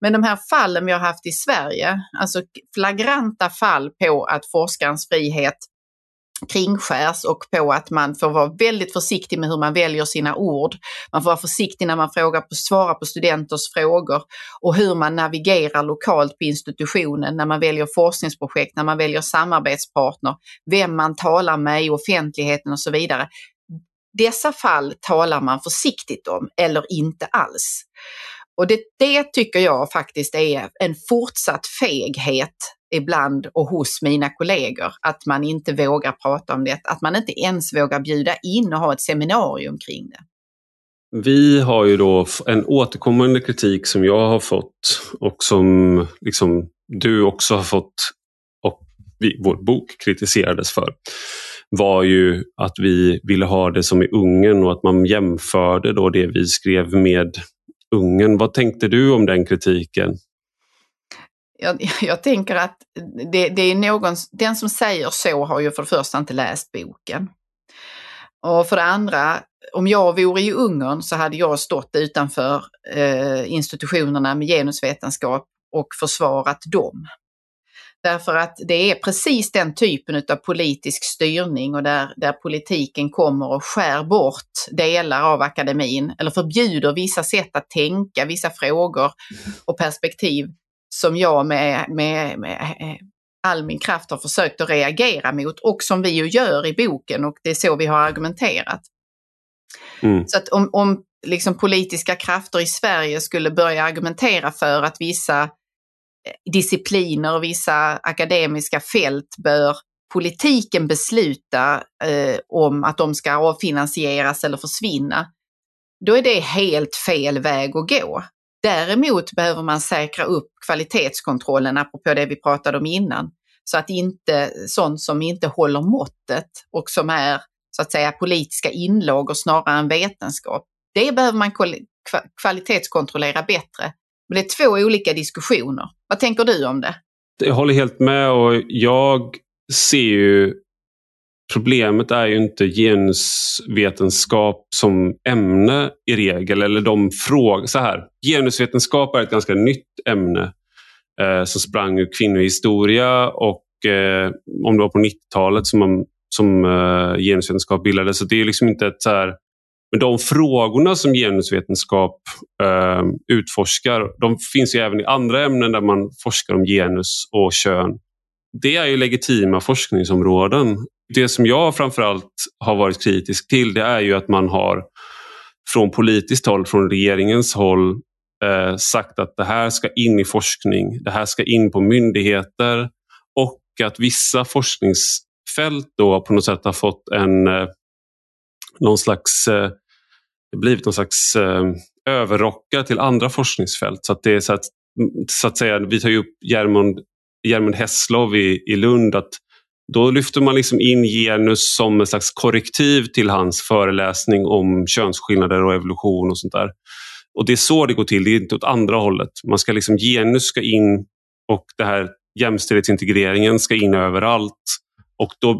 Men de här fallen vi har haft i Sverige, alltså flagranta fall på att forskarens frihet kringskärs och på att man får vara väldigt försiktig med hur man väljer sina ord. Man får vara försiktig när man frågar på, svarar på studenters frågor och hur man navigerar lokalt på institutionen när man väljer forskningsprojekt, när man väljer samarbetspartner, vem man talar med i offentligheten och så vidare. Dessa fall talar man försiktigt om eller inte alls. Och det, det tycker jag faktiskt är en fortsatt feghet ibland och hos mina kollegor, att man inte vågar prata om det, att man inte ens vågar bjuda in och ha ett seminarium kring det. Vi har ju då en återkommande kritik som jag har fått och som liksom du också har fått och vi, vår bok kritiserades för var ju att vi ville ha det som i Ungern och att man jämförde då det vi skrev med Ungern. Vad tänkte du om den kritiken? Jag, jag tänker att det, det, är någon, den som säger så har ju för det första inte läst boken. Och för det andra, om jag vore i Ungern så hade jag stått utanför eh, institutionerna med genusvetenskap och försvarat dem. Därför att det är precis den typen av politisk styrning och där, där politiken kommer och skär bort delar av akademin eller förbjuder vissa sätt att tänka, vissa frågor och perspektiv som jag med, med, med eh, all min kraft har försökt att reagera mot och som vi ju gör i boken och det är så vi har argumenterat. Mm. Så att om, om liksom politiska krafter i Sverige skulle börja argumentera för att vissa eh, discipliner och vissa akademiska fält bör politiken besluta eh, om att de ska avfinansieras eller försvinna, då är det helt fel väg att gå. Däremot behöver man säkra upp kvalitetskontrollen, apropå det vi pratade om innan, så att inte sånt som inte håller måttet och som är så att säga politiska inlagor snarare än vetenskap. Det behöver man kvalitetskontrollera bättre. Men det är två olika diskussioner. Vad tänker du om det? Jag håller helt med och jag ser ju Problemet är ju inte genusvetenskap som ämne i regel. Eller de frågor, så här. Genusvetenskap är ett ganska nytt ämne eh, som sprang ur kvinnohistoria och eh, om det var på 90-talet som, man, som eh, genusvetenskap bildades. Så det är liksom inte ett så här, men de frågorna som genusvetenskap eh, utforskar, de finns ju även i andra ämnen där man forskar om genus och kön. Det är ju legitima forskningsområden det som jag framförallt har varit kritisk till det är ju att man har från politiskt håll, från regeringens håll eh, sagt att det här ska in i forskning, det här ska in på myndigheter och att vissa forskningsfält då på något sätt har fått en eh, någon slags, eh, blivit någon slags eh, överrockar till andra forskningsfält. Så att det är så att, så att säga, vi tar ju upp Germund, Germund Hesslov i, i Lund, att då lyfter man liksom in genus som en slags korrektiv till hans föreläsning om könsskillnader och evolution och sånt där. Och det är så det går till, det är inte åt andra hållet. Man ska liksom, genus ska in och det här jämställdhetsintegreringen ska in överallt. Och då,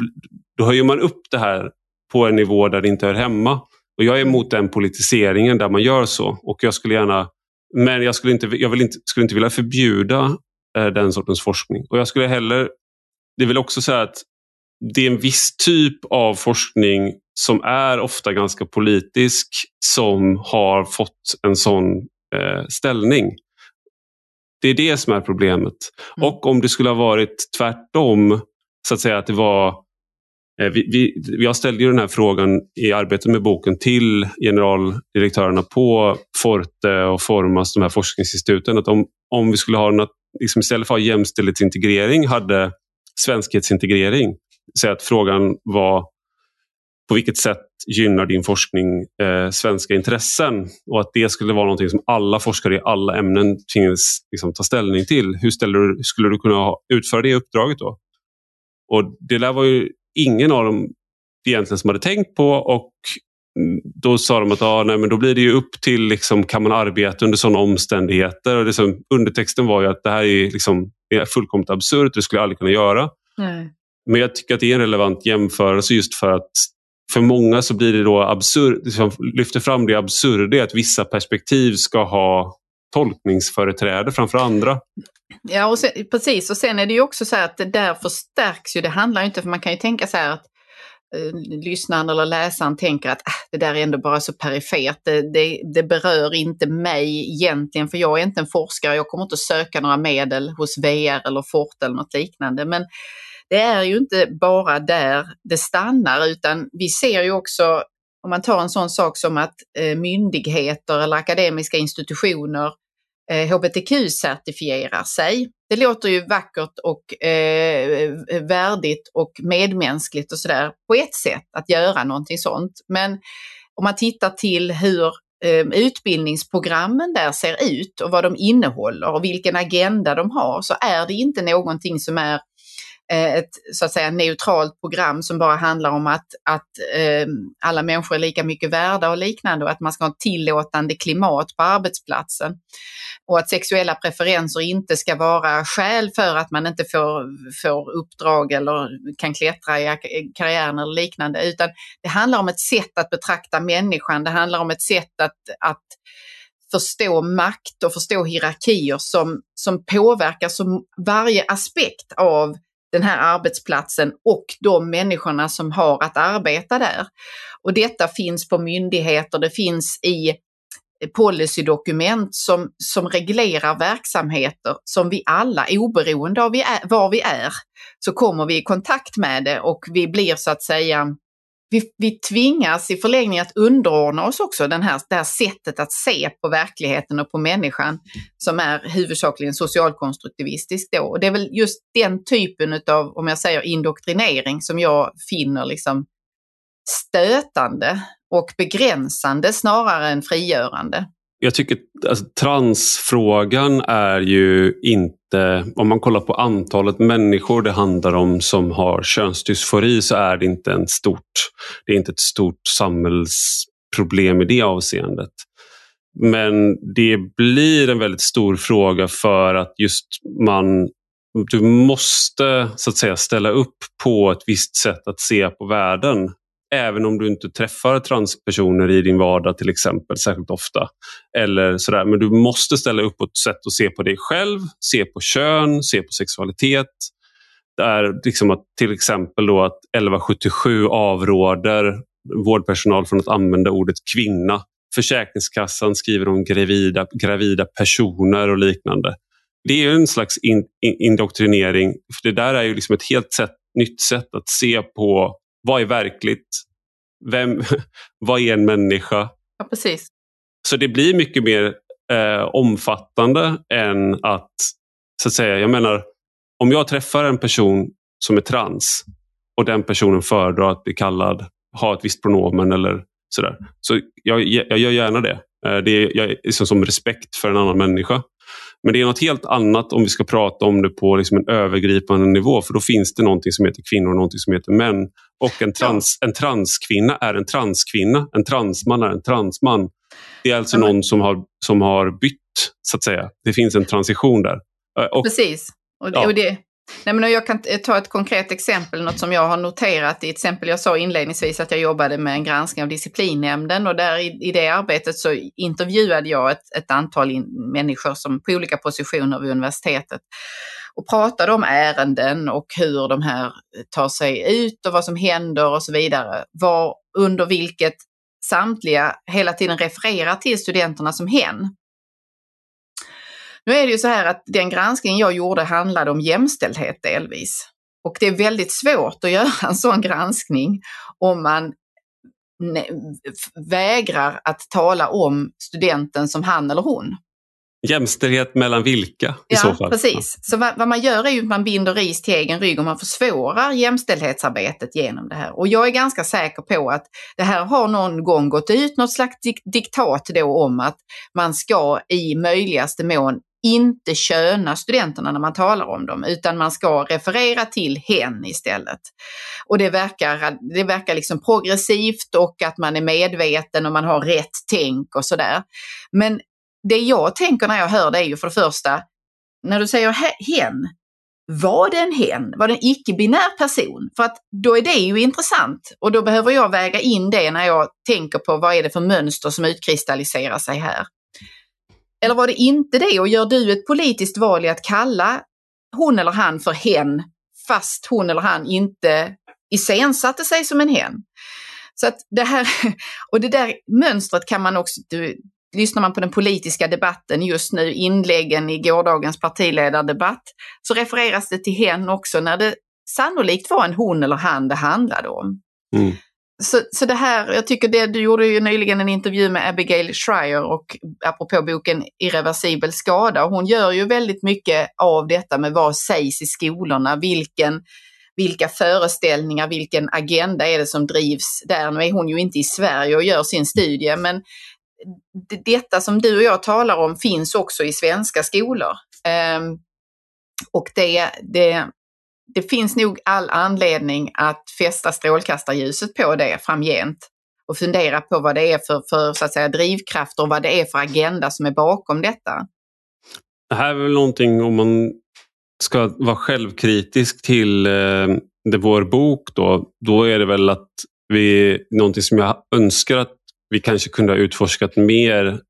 då höjer man upp det här på en nivå där det inte hör hemma. Och jag är emot den politiseringen där man gör så. Och jag skulle gärna, men jag skulle inte, jag vill inte, skulle inte vilja förbjuda eh, den sortens forskning. Och jag skulle heller, det vill också säga att det är en viss typ av forskning som är ofta ganska politisk som har fått en sån eh, ställning. Det är det som är problemet. Mm. Och om det skulle ha varit tvärtom, så att säga att det var eh, vi, vi, jag ställde ju den här frågan i arbetet med boken till generaldirektörerna på Forte och Formas, de här forskningsinstituten. Att om, om vi skulle ha något, liksom istället för att ha jämställdhetsintegrering, hade svenskhetsintegrering. Så att frågan var på vilket sätt gynnar din forskning eh, svenska intressen? Och att det skulle vara någonting som alla forskare i alla ämnen tvingades liksom, ta ställning till. Hur du, skulle du kunna utföra det uppdraget då? Och det där var ju ingen av dem egentligen som hade tänkt på och då sa de att ah, nej, men då blir det ju upp till, liksom, kan man arbeta under sådana omständigheter? Och liksom, undertexten var ju att det här är, liksom, är fullkomligt absurt, det skulle jag aldrig kunna göra. Nej. Men jag tycker att det är en relevant jämförelse just för att för många så blir det då absurd, liksom lyfter fram det absurda att vissa perspektiv ska ha tolkningsföreträde framför andra. Ja, och sen, precis. Och sen är det ju också så att det där förstärks ju. Det handlar inte, för man kan ju tänka så här att Eh, lyssnaren eller läsaren tänker att ah, det där är ändå bara så perifert. Det, det, det, berör inte mig egentligen, för jag är inte en forskare. Jag kommer inte söka några medel hos VR eller Forte eller något liknande. Men det är ju inte bara där det stannar utan vi ser ju också, om man tar en sån sak som att eh, myndigheter eller akademiska institutioner eh, hbtq-certifierar sig. Det låter ju vackert och eh, värdigt och medmänskligt och sådär på ett sätt att göra någonting sånt. Men om man tittar till hur eh, utbildningsprogrammen där ser ut och vad de innehåller och vilken agenda de har så är det inte någonting som är Eh, ett så att säga neutralt program som bara handlar om att, att eh, alla människor är lika mycket värda och liknande och att man ska ha ett tillåtande klimat på arbetsplatsen. Och att sexuella preferenser inte ska vara skäl för att man inte får, får uppdrag eller kan klättra i karriären eller liknande, utan det handlar om ett sätt att betrakta människan. Det handlar om ett sätt att, att förstå makt och förstå hierarkier som, som påverkar som varje aspekt av den här arbetsplatsen och de människorna som har att arbeta där. Och detta finns på myndigheter, det finns i eh, policydokument som, som reglerar verksamheter som vi alla, oberoende av var vi är, så kommer vi i kontakt med det och vi blir så att säga vi, vi tvingas i förlängningen att underordna oss också den här, det här sättet att se på verkligheten och på människan som är huvudsakligen socialkonstruktivistisk. då. Och det är väl just den typen av, om jag säger indoktrinering, som jag finner liksom stötande och begränsande snarare än frigörande jag tycker alltså, transfrågan är ju inte, om man kollar på antalet människor det handlar om som har könsdysfori så är det inte, en stort, det är inte ett stort samhällsproblem i det avseendet. Men det blir en väldigt stor fråga för att just man du måste så att säga ställa upp på ett visst sätt att se på världen även om du inte träffar transpersoner i din vardag till exempel särskilt ofta. Eller sådär. Men du måste ställa upp på ett sätt att se på dig själv, se på kön, se på sexualitet. Där liksom att till exempel då att 1177 avråder vårdpersonal från att använda ordet kvinna. Försäkringskassan skriver om gravida, gravida personer och liknande. Det är en slags in, in, indoktrinering. För Det där är ju liksom ett helt sätt, nytt sätt att se på vad är verkligt? Vem, vad är en människa? Ja, precis. Så det blir mycket mer eh, omfattande än att, så att säga, jag menar, om jag träffar en person som är trans och den personen föredrar att bli kallad, ha ett visst pronomen eller sådär. Så jag, jag gör gärna det. Eh, det är, liksom som respekt för en annan människa. Men det är något helt annat om vi ska prata om det på liksom en övergripande nivå för då finns det någonting som heter kvinnor och någonting som heter män. Och en, trans, en transkvinna är en transkvinna, en transman är en transman. Det är alltså någon som har som har bytt, så att säga. Det finns en transition där. Och, Precis. Och, ja. och det, Nej, men jag kan ta ett konkret exempel, något som jag har noterat. I ett exempel jag sa inledningsvis att jag jobbade med en granskning av disciplinnämnden och där i, i det arbetet så intervjuade jag ett, ett antal in, människor som på olika positioner vid universitetet och pratade om ärenden och hur de här eh, tar sig ut och vad som händer och så vidare. Var, under vilket samtliga hela tiden refererar till studenterna som hen. Nu är det ju så här att den granskning jag gjorde handlade om jämställdhet delvis. Och det är väldigt svårt att göra en sån granskning om man vägrar att tala om studenten som han eller hon. Jämställdhet mellan vilka i ja, så fall? Precis. Så vad, vad, man gör är ju att man binder ris till egen rygg och man försvårar jämställdhetsarbetet genom det här. Och jag är ganska säker på att det här har någon gång gått ut något slags diktat då om att man ska i möjligaste mån inte köna studenterna när man talar om dem, utan man ska referera till hen istället. Och det verkar, det verkar liksom progressivt och att man är medveten och man har rätt tänk och sådär. Men det jag tänker när jag hör det är ju för det första, när du säger hen, var det en hen? Var det en icke-binär person? För att då är det ju intressant och då behöver jag väga in det när jag tänker på vad är det för mönster som utkristalliserar sig här. Eller var det inte det och gör du ett politiskt val i att kalla hon eller han för hen fast hon eller han inte iscensatte sig som en hen? Så att det här, och det där mönstret kan man också, du, lyssnar man på den politiska debatten just nu, inläggen i gårdagens partiledardebatt, så refereras det till hen också när det sannolikt var en hon eller han det handlade om. Mm. Så, så det här, jag tycker det, du gjorde ju nyligen en intervju med Abigail Schreier och apropå boken Irreversibel skada, hon gör ju väldigt mycket av detta med vad sägs i skolorna, vilken, vilka föreställningar, vilken agenda är det som drivs där. Nu är hon ju inte i Sverige och gör sin studie, men detta som du och jag talar om finns också i svenska skolor. Um, och det, det, det finns nog all anledning att fästa strålkastarljuset på det framgent och fundera på vad det är för, för så att säga, drivkrafter och vad det är för agenda som är bakom detta. Det här är väl någonting om man ska vara självkritisk till eh, det, vår bok då, då är det väl att vi, någonting som jag önskar att vi kanske kunde ha utforskat mer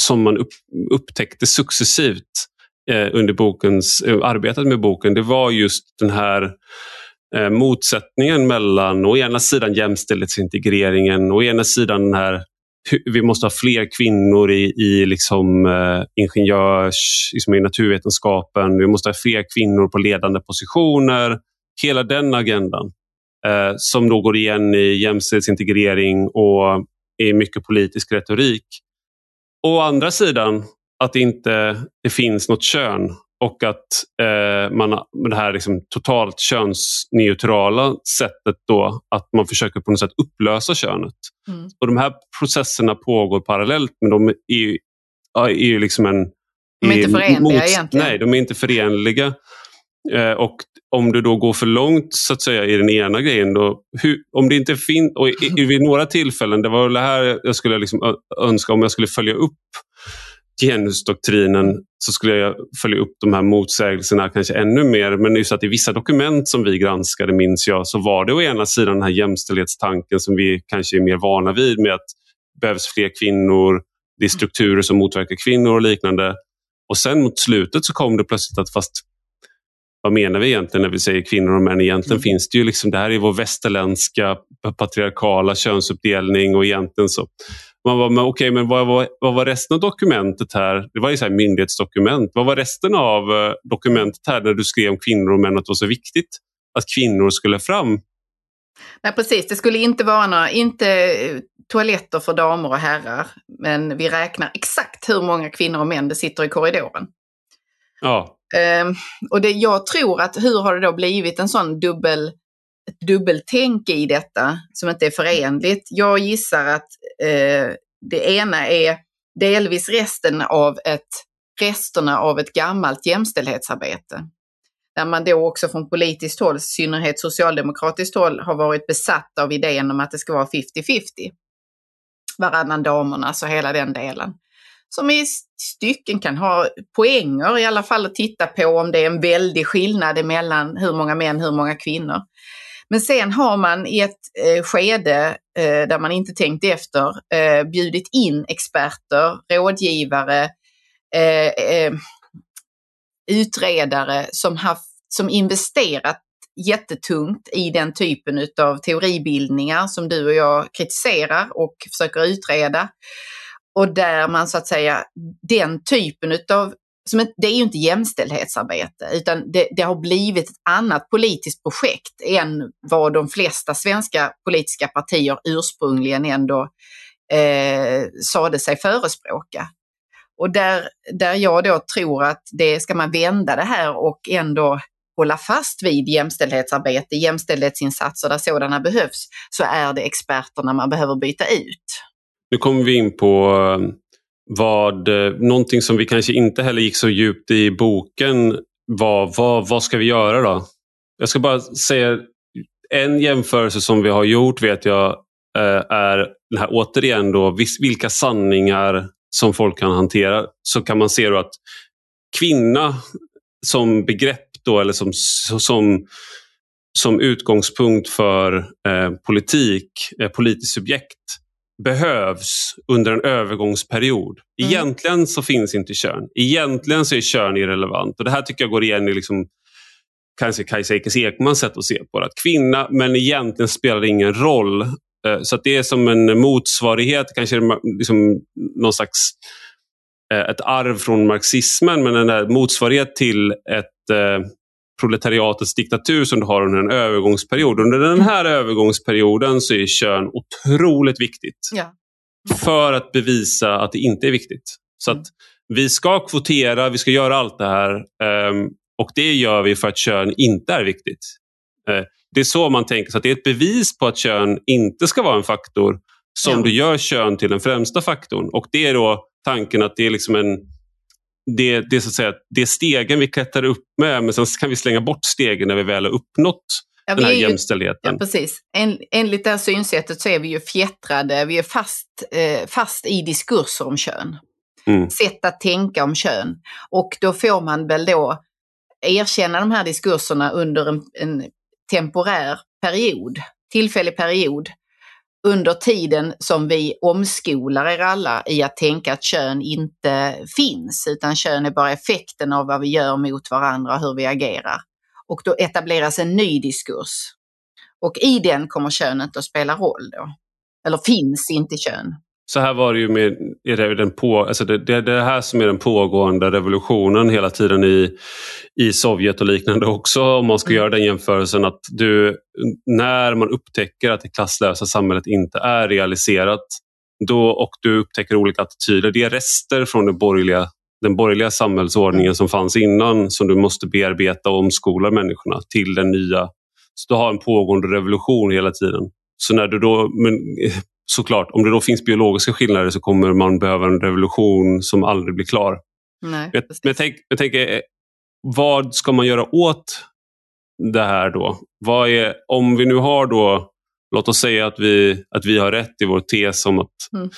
som man upp, upptäckte successivt Eh, under bokens, eh, arbetet med boken, det var just den här eh, motsättningen mellan å ena sidan jämställdhetsintegreringen och å ena sidan den här vi måste ha fler kvinnor i, i liksom, eh, ingenjörs, liksom i naturvetenskapen. Vi måste ha fler kvinnor på ledande positioner. Hela den agendan eh, som då går igen i jämställdhetsintegrering och i mycket politisk retorik. Å andra sidan att det inte det finns något kön och att eh, man med det här liksom totalt könsneutrala sättet då att man försöker på något sätt upplösa könet. Mm. Och De här processerna pågår parallellt men de är ju, är ju liksom en... De är inte förenliga mot, egentligen. Nej, de är inte förenliga. Eh, och om du då går för långt så att säga i den ena grejen, då, hur, om det inte finns, och i, i, vid några tillfällen, det var det här jag skulle liksom önska om jag skulle följa upp genusdoktrinen så skulle jag följa upp de här motsägelserna kanske ännu mer. Men just att i vissa dokument som vi granskade minns jag så var det å ena sidan den här jämställdhetstanken som vi kanske är mer vana vid med att det behövs fler kvinnor, det är strukturer som motverkar kvinnor och liknande. Och sen mot slutet så kom det plötsligt att fast vad menar vi egentligen när vi säger kvinnor och män? Egentligen mm. finns det ju liksom, det här är vår västerländska patriarkala könsuppdelning och egentligen så man var, men okej, men vad var, vad var resten av dokumentet här? Det var ju så här myndighetsdokument. Vad var resten av eh, dokumentet här där du skrev om kvinnor och män att det var så viktigt att kvinnor skulle fram? Nej precis, det skulle inte vara några, inte eh, toaletter för damer och herrar, men vi räknar exakt hur många kvinnor och män det sitter i korridoren. Ja. Um, och det, jag tror att hur har det då blivit en sån dubbel ett dubbeltänk i detta som inte är förenligt. Jag gissar att eh, det ena är delvis resten av ett, resterna av ett gammalt jämställdhetsarbete. Där man då också från politiskt håll, i synnerhet socialdemokratiskt håll, har varit besatt av idén om att det ska vara 50-50. Varannan damernas alltså och hela den delen. som i stycken kan ha poänger i alla fall att titta på om det är en väldig skillnad mellan hur många män, hur många kvinnor. Men sen har man i ett eh, skede eh, där man inte tänkt efter eh, bjudit in experter, rådgivare, eh, eh, utredare som, haft, som investerat jättetungt i den typen av teoribildningar som du och jag kritiserar och försöker utreda. Och där man så att säga, den typen utav som det är ju inte jämställdhetsarbete utan det, det, har blivit ett annat politiskt projekt än vad de flesta svenska politiska partier ursprungligen ändå eh, sade sig förespråka. Och där, där jag då tror att det ska man vända det här och ändå hålla fast vid jämställdhetsarbete, jämställdhetsinsatser där sådana behövs, så är det experterna man behöver byta ut. Nu kommer vi in på eh, vad, eh, någonting som vi kanske inte heller gick så djupt i boken var vad, vad ska vi göra då? Jag ska bara säga en jämförelse som vi har gjort vet jag eh, är den här, återigen då, vilka sanningar som folk kan hantera. Så kan man se då att kvinna som begrepp då, eller som, som, som utgångspunkt för eh, politik, eh, politiskt subjekt behövs under en övergångsperiod. Mm. Egentligen så finns inte kön. Egentligen så är kön irrelevant. Och det här tycker jag går igen i liksom, kanske Kajsa Ekis Ekmans sätt att se på det. Att kvinna, men egentligen spelar det ingen roll. Eh, så att det är som en motsvarighet, kanske liksom någon slags eh, ett arv från marxismen, men en motsvarighet till ett eh, proletariatets diktatur som du har under en övergångsperiod. Under den här övergångsperioden så är kön otroligt viktigt. Ja. För att bevisa att det inte är viktigt. Så att vi ska kvotera, vi ska göra allt det här ehm, och det gör vi för att kön inte är viktigt. Eh, det är så man tänker, så att det är ett bevis på att kön inte ska vara en faktor som ja. du gör kön till den främsta faktorn. Och det är då tanken att det är liksom en det, det, så att säga, det är stegen vi klättrar upp med men sen kan vi slänga bort stegen när vi väl har uppnått ja, den här ju, jämställdheten. Ja, precis. En, enligt det här synsättet så är vi ju fjättrade, vi är fast, eh, fast i diskurser om kön. Mm. Sätt att tänka om kön. Och då får man väl då erkänna de här diskurserna under en, en temporär period, tillfällig period under tiden som vi omskolar er alla i att tänka att kön inte finns, utan kön är bara effekten av vad vi gör mot varandra och hur vi agerar. Och då etableras en ny diskurs. Och i den kommer könet att spela roll då. Eller finns inte kön så här var det ju med den på, alltså det, det, det här som är den pågående revolutionen hela tiden i, i Sovjet och liknande också. Om man ska mm. göra den jämförelsen att du, när man upptäcker att det klasslösa samhället inte är realiserat då, och du upptäcker olika attityder. Det är rester från den borgerliga, den borgerliga samhällsordningen som fanns innan som du måste bearbeta och omskola människorna till den nya. Så du har en pågående revolution hela tiden. Så när du då, men såklart, om det då finns biologiska skillnader så kommer man behöva en revolution som aldrig blir klar. Nej, men, jag, tänk, jag tänker, eh, vad ska man göra åt det här då? Vad är, om vi nu har då, låt oss säga att vi, att vi har rätt i vår tes om att mm.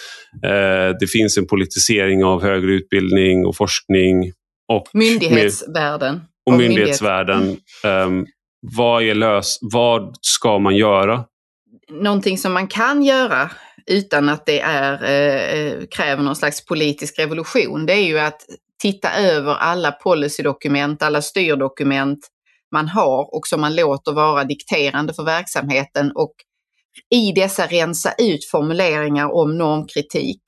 eh, det finns en politisering av högre utbildning och forskning. Och myndighetsvärlden. Med, och myndighetsvärlden. Mm. Eh, vad, är lös, vad ska man göra någonting som man kan göra utan att det är, eh, eh, kräver någon slags politisk revolution, det är ju att titta över alla policydokument, alla styrdokument man har och som man låter vara dikterande för verksamheten och i dessa rensa ut formuleringar om normkritik,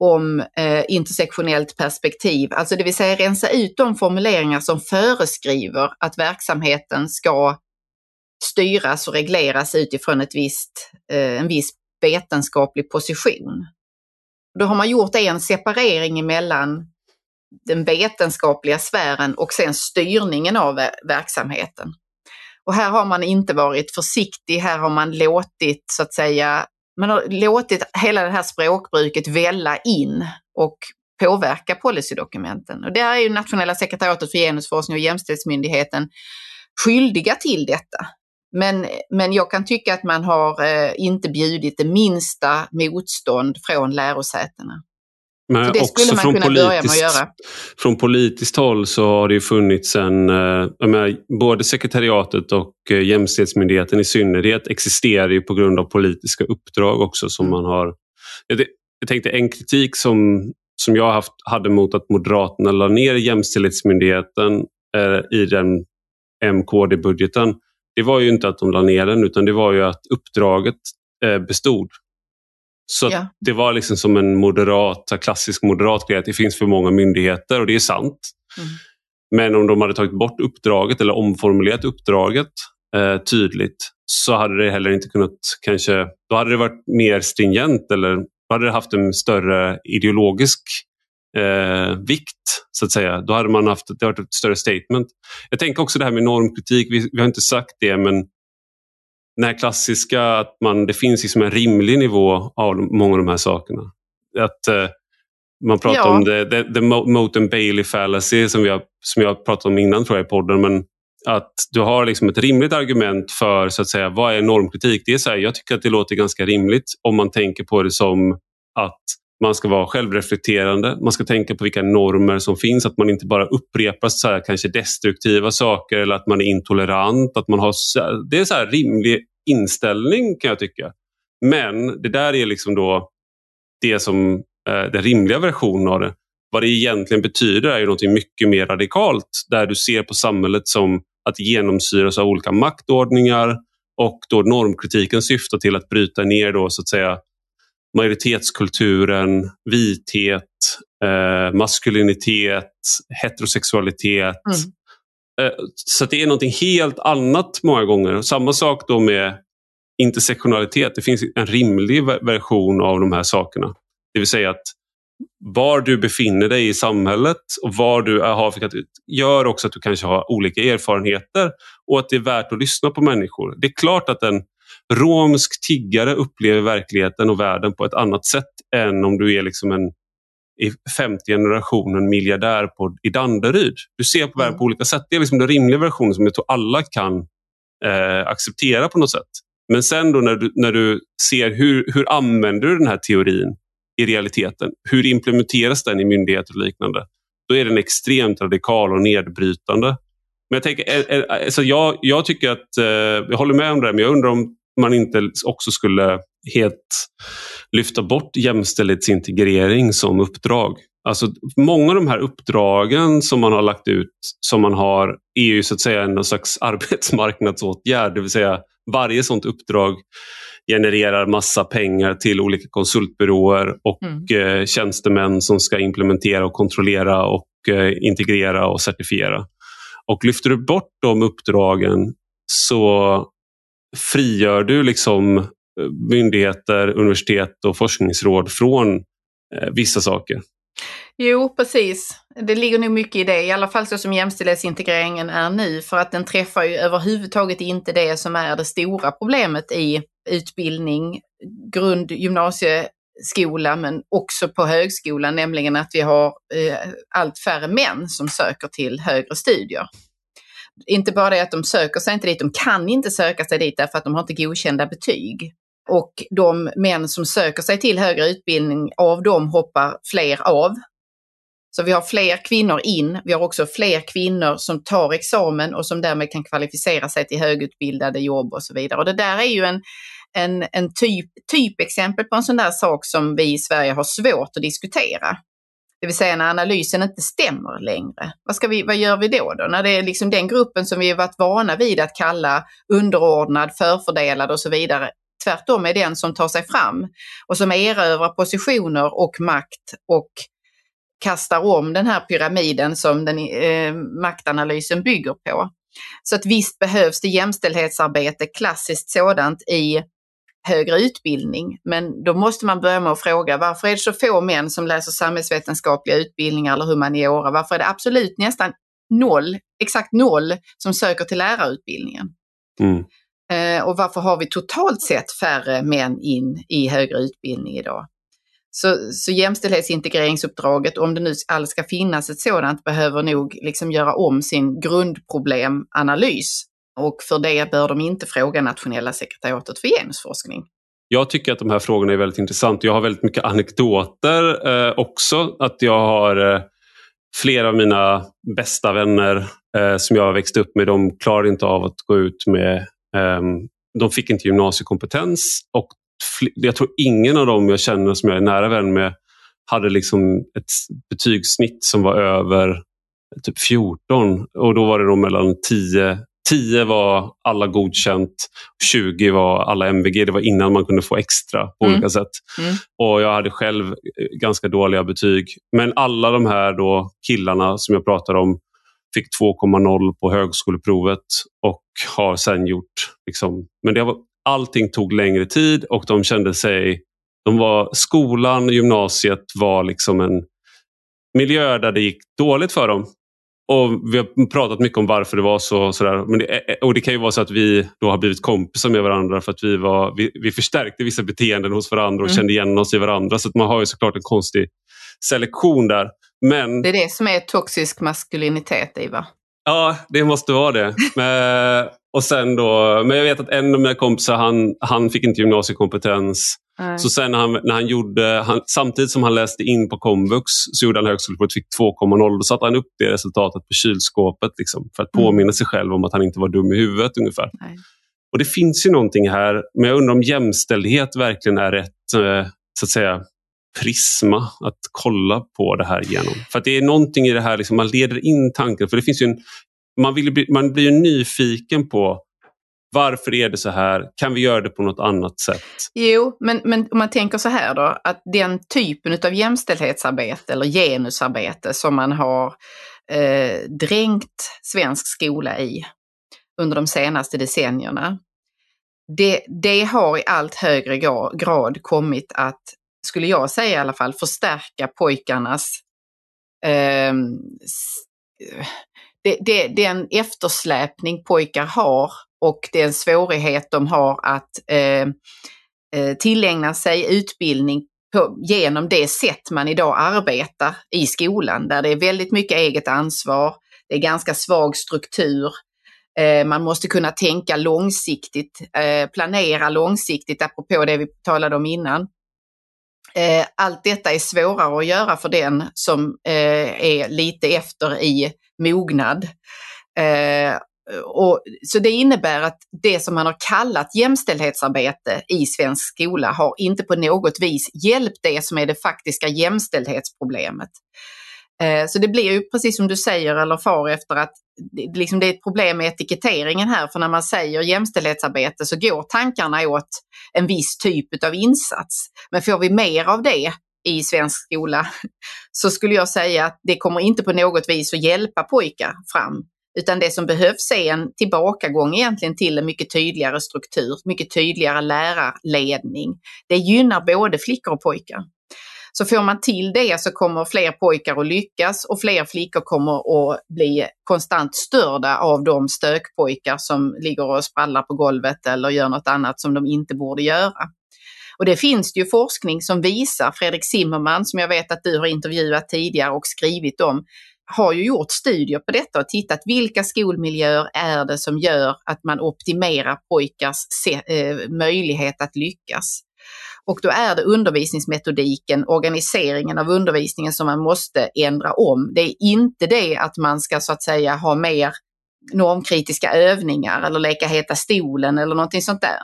om eh, intersektionellt perspektiv, alltså det vill säga rensa ut de formuleringar som föreskriver att verksamheten ska styras och regleras utifrån ett visst, eh, en viss vetenskaplig position. Då har man gjort en separering emellan den vetenskapliga sfären och sen styrningen av verksamheten. Och här har man inte varit försiktig, här har man låtit så att säga, man har låtit hela det här språkbruket välla in och påverka policydokumenten. Och där är ju Nationella sekretariatet för genusforskning och Jämställdhetsmyndigheten skyldiga till detta. Men, men jag kan tycka att man har eh, inte bjudit det minsta motstånd från lärosätena. Men så det skulle man kunna börja med att göra. Från politiskt håll så har det funnits en, eh, både sekretariatet och eh, Jämställdhetsmyndigheten i synnerhet existerar ju på grund av politiska uppdrag också som mm. man har. Jag, jag tänkte en kritik som, som jag haft, hade mot att Moderaterna la ner Jämställdhetsmyndigheten eh, i den MKD-budgeten. Det var ju inte att de la ner den utan det var ju att uppdraget eh, bestod. Så ja. det var liksom som en moderat, klassisk moderat grej att det finns för många myndigheter och det är sant. Mm. Men om de hade tagit bort uppdraget eller omformulerat uppdraget eh, tydligt så hade det heller inte kunnat kanske, då hade det varit mer stringent eller då hade det haft en större ideologisk eh, vikt så att säga. Då hade man haft det varit ett större statement. Jag tänker också det här med normkritik, vi, vi har inte sagt det men den här klassiska att man, det finns liksom en rimlig nivå av många av de här sakerna. Att eh, Man pratar ja. om the, the, the Moten Bailey fallacy som, vi har, som jag pratat om innan tror jag i podden. Men att du har liksom ett rimligt argument för så att säga, vad är normkritik? Det är så här, jag tycker att det låter ganska rimligt om man tänker på det som att man ska vara självreflekterande, man ska tänka på vilka normer som finns, att man inte bara upprepar så här, kanske destruktiva saker eller att man är intolerant. Att man har, det är så här rimlig inställning kan jag tycka. Men det där är liksom då det som eh, den rimliga versionen av det. Vad det egentligen betyder är ju något mycket mer radikalt där du ser på samhället som att genomsyras av olika maktordningar och då normkritiken syftar till att bryta ner då så att säga majoritetskulturen, vithet, eh, maskulinitet, heterosexualitet. Mm. Eh, så det är någonting helt annat många gånger. Samma sak då med intersektionalitet. Det finns en rimlig version av de här sakerna. Det vill säga att var du befinner dig i samhället och var du har för gör också att du kanske har olika erfarenheter och att det är värt att lyssna på människor. Det är klart att en romsk tiggare upplever verkligheten och världen på ett annat sätt än om du är liksom en i femte generationen miljardär på, i Danderyd. Du ser på världen på olika sätt. Det är liksom den rimliga versionen som jag tror alla kan eh, acceptera på något sätt. Men sen då när du, när du ser hur, hur använder du den här teorin i realiteten? Hur implementeras den i myndigheter och liknande? Då är den extremt radikal och nedbrytande. Men jag, tänker, alltså jag, jag tycker att, eh, jag håller med om det, men jag undrar om man inte också skulle helt lyfta bort jämställdhetsintegrering som uppdrag. Alltså, många av de här uppdragen som man har lagt ut som man har är ju så att säga en slags arbetsmarknadsåtgärd. Det vill säga varje sådant uppdrag genererar massa pengar till olika konsultbyråer och mm. eh, tjänstemän som ska implementera och kontrollera och eh, integrera och certifiera. Och lyfter du bort de uppdragen så frigör du liksom eh, myndigheter, universitet och forskningsråd från eh, vissa saker. Jo, precis. Det ligger nog mycket i det, i alla fall så som jämställdhetsintegreringen är nu, för att den träffar ju överhuvudtaget inte det som är det stora problemet i utbildning, grund, gymnasieskola men också på högskolan, nämligen att vi har eh, allt färre män som söker till högre studier inte bara det att de söker sig inte dit, de kan inte söka sig dit därför att de har inte godkända betyg. Och de män som söker sig till högre utbildning, av dem hoppar fler av. Så vi har fler kvinnor in, vi har också fler kvinnor som tar examen och som därmed kan kvalificera sig till högutbildade jobb och så vidare. Och det där är ju en, en, en typ, typexempel på en sån där sak som vi i Sverige har svårt att diskutera. Det vill säga när analysen inte stämmer längre. Vad, ska vi, vad gör vi då, då? När det är liksom den gruppen som vi har varit vana vid att kalla underordnad, förfördelad och så vidare. Tvärtom är den som tar sig fram och som erövrar positioner och makt och kastar om den här pyramiden som den, eh, maktanalysen bygger på. Så att visst behövs det jämställdhetsarbete, klassiskt sådant, i högre utbildning. Men då måste man börja med att fråga varför är det så få män som läser samhällsvetenskapliga utbildningar eller humaniora? Varför är det absolut nästan noll, exakt noll, som söker till lärarutbildningen? Mm. Eh, och varför har vi totalt sett färre män in i högre utbildning idag? Så, så jämställdhetsintegreringsuppdraget, om det nu alls ska finnas ett sådant, behöver nog liksom göra om sin grundproblemanalys och för det bör de inte fråga Nationella sekretariatet för genusforskning. jag tycker att de här frågorna är väldigt intressanta. Jag har väldigt mycket anekdoter eh, också. Att jag har eh, flera av mina bästa vänner eh, som jag har växt upp med, de klarade inte av att gå ut med... Ehm, de fick inte gymnasiekompetens och jag tror ingen av dem jag känner som jag är nära vän med hade liksom ett betygssnitt som var över typ 14 och då var det då mellan 10 10 var alla godkänt, 20 var alla MVG. Det var innan man kunde få extra på mm. olika sätt. Mm. Och Jag hade själv eh, ganska dåliga betyg. Men alla de här då killarna som jag pratar om fick 2,0 på högskoleprovet och har sen gjort... Liksom, men det var, allting tog längre tid och de kände sig... De var, skolan, gymnasiet var liksom en miljö där det gick dåligt för dem. Och Vi har pratat mycket om varför det var så. Sådär. Men det, och det kan ju vara så att vi då har blivit kompisar med varandra för att vi, var, vi, vi förstärkte vissa beteenden hos varandra och mm. kände igen oss i varandra. Så man har ju såklart en konstig selektion där. Men, det är det som är toxisk maskulinitet, Ivar. Ja, det måste vara det. Men, och sen då, men jag vet att en av mina kompisar han, han fick inte gymnasiekompetens. Nej. Så sen när han, när han gjorde, han, samtidigt som han läste in på komvux så gjorde han högskoleprovet fick 2,0. Då satte han upp det resultatet på kylskåpet liksom, för att mm. påminna sig själv om att han inte var dum i huvudet ungefär. Nej. Och Det finns ju någonting här, men jag undrar om jämställdhet verkligen är rätt eh, så att säga, prisma att kolla på det här genom. För det är någonting i det här, liksom, man leder in tanken. För det finns en, man, vill bli, man blir nyfiken på varför är det så här? Kan vi göra det på något annat sätt? Jo, men, men om man tänker så här då, att den typen av jämställdhetsarbete eller genusarbete som man har eh, dränkt svensk skola i under de senaste decennierna, det, det har i allt högre grad kommit att, skulle jag säga i alla fall, förstärka pojkarnas ehm, eh, det, det, den eftersläpning pojkar har och den svårighet de har att eh, eh, tillägna sig utbildning på, genom det sätt man idag arbetar i skolan, där det är väldigt mycket eget ansvar, det är ganska svag struktur, eh, man måste kunna tänka långsiktigt, eh, planera långsiktigt, apropå det vi talade om innan. Eh, allt detta är svårare att göra för den som eh, är lite efter i mognad. Eh, och, så det innebär att det som man har kallat jämställdhetsarbete i svensk skola har inte på något vis hjälpt det som är det faktiska jämställdhetsproblemet. Eh, så det blir ju precis som du säger eller far efter att det, liksom det är ett problem med etiketteringen här för när man säger jämställdhetsarbete så går tankarna åt en viss typ av insats. Men får vi mer av det i svensk skola så skulle jag säga att det kommer inte på något vis att hjälpa pojkar fram utan det som behövs är en tillbakagång egentligen till en mycket tydligare struktur, mycket tydligare lärarledning. Det gynnar både flickor och pojkar. Så får man till det så kommer fler pojkar att lyckas och fler flickor kommer att bli konstant störda av de stökpojkar som ligger och sprallar på golvet eller gör något annat som de inte borde göra. Och det finns det ju forskning som visar, Fredrik Zimmerman som jag vet att du har intervjuat tidigare och skrivit om, har ju gjort studier på detta och tittat vilka skolmiljöer är det som gör att man optimerar pojkars eh, möjlighet att lyckas. Och då är det undervisningsmetodiken, organiseringen av undervisningen som man måste ändra om. Det är inte det att man ska så att säga ha mer normkritiska övningar eller leka Heta stolen eller någonting sånt där.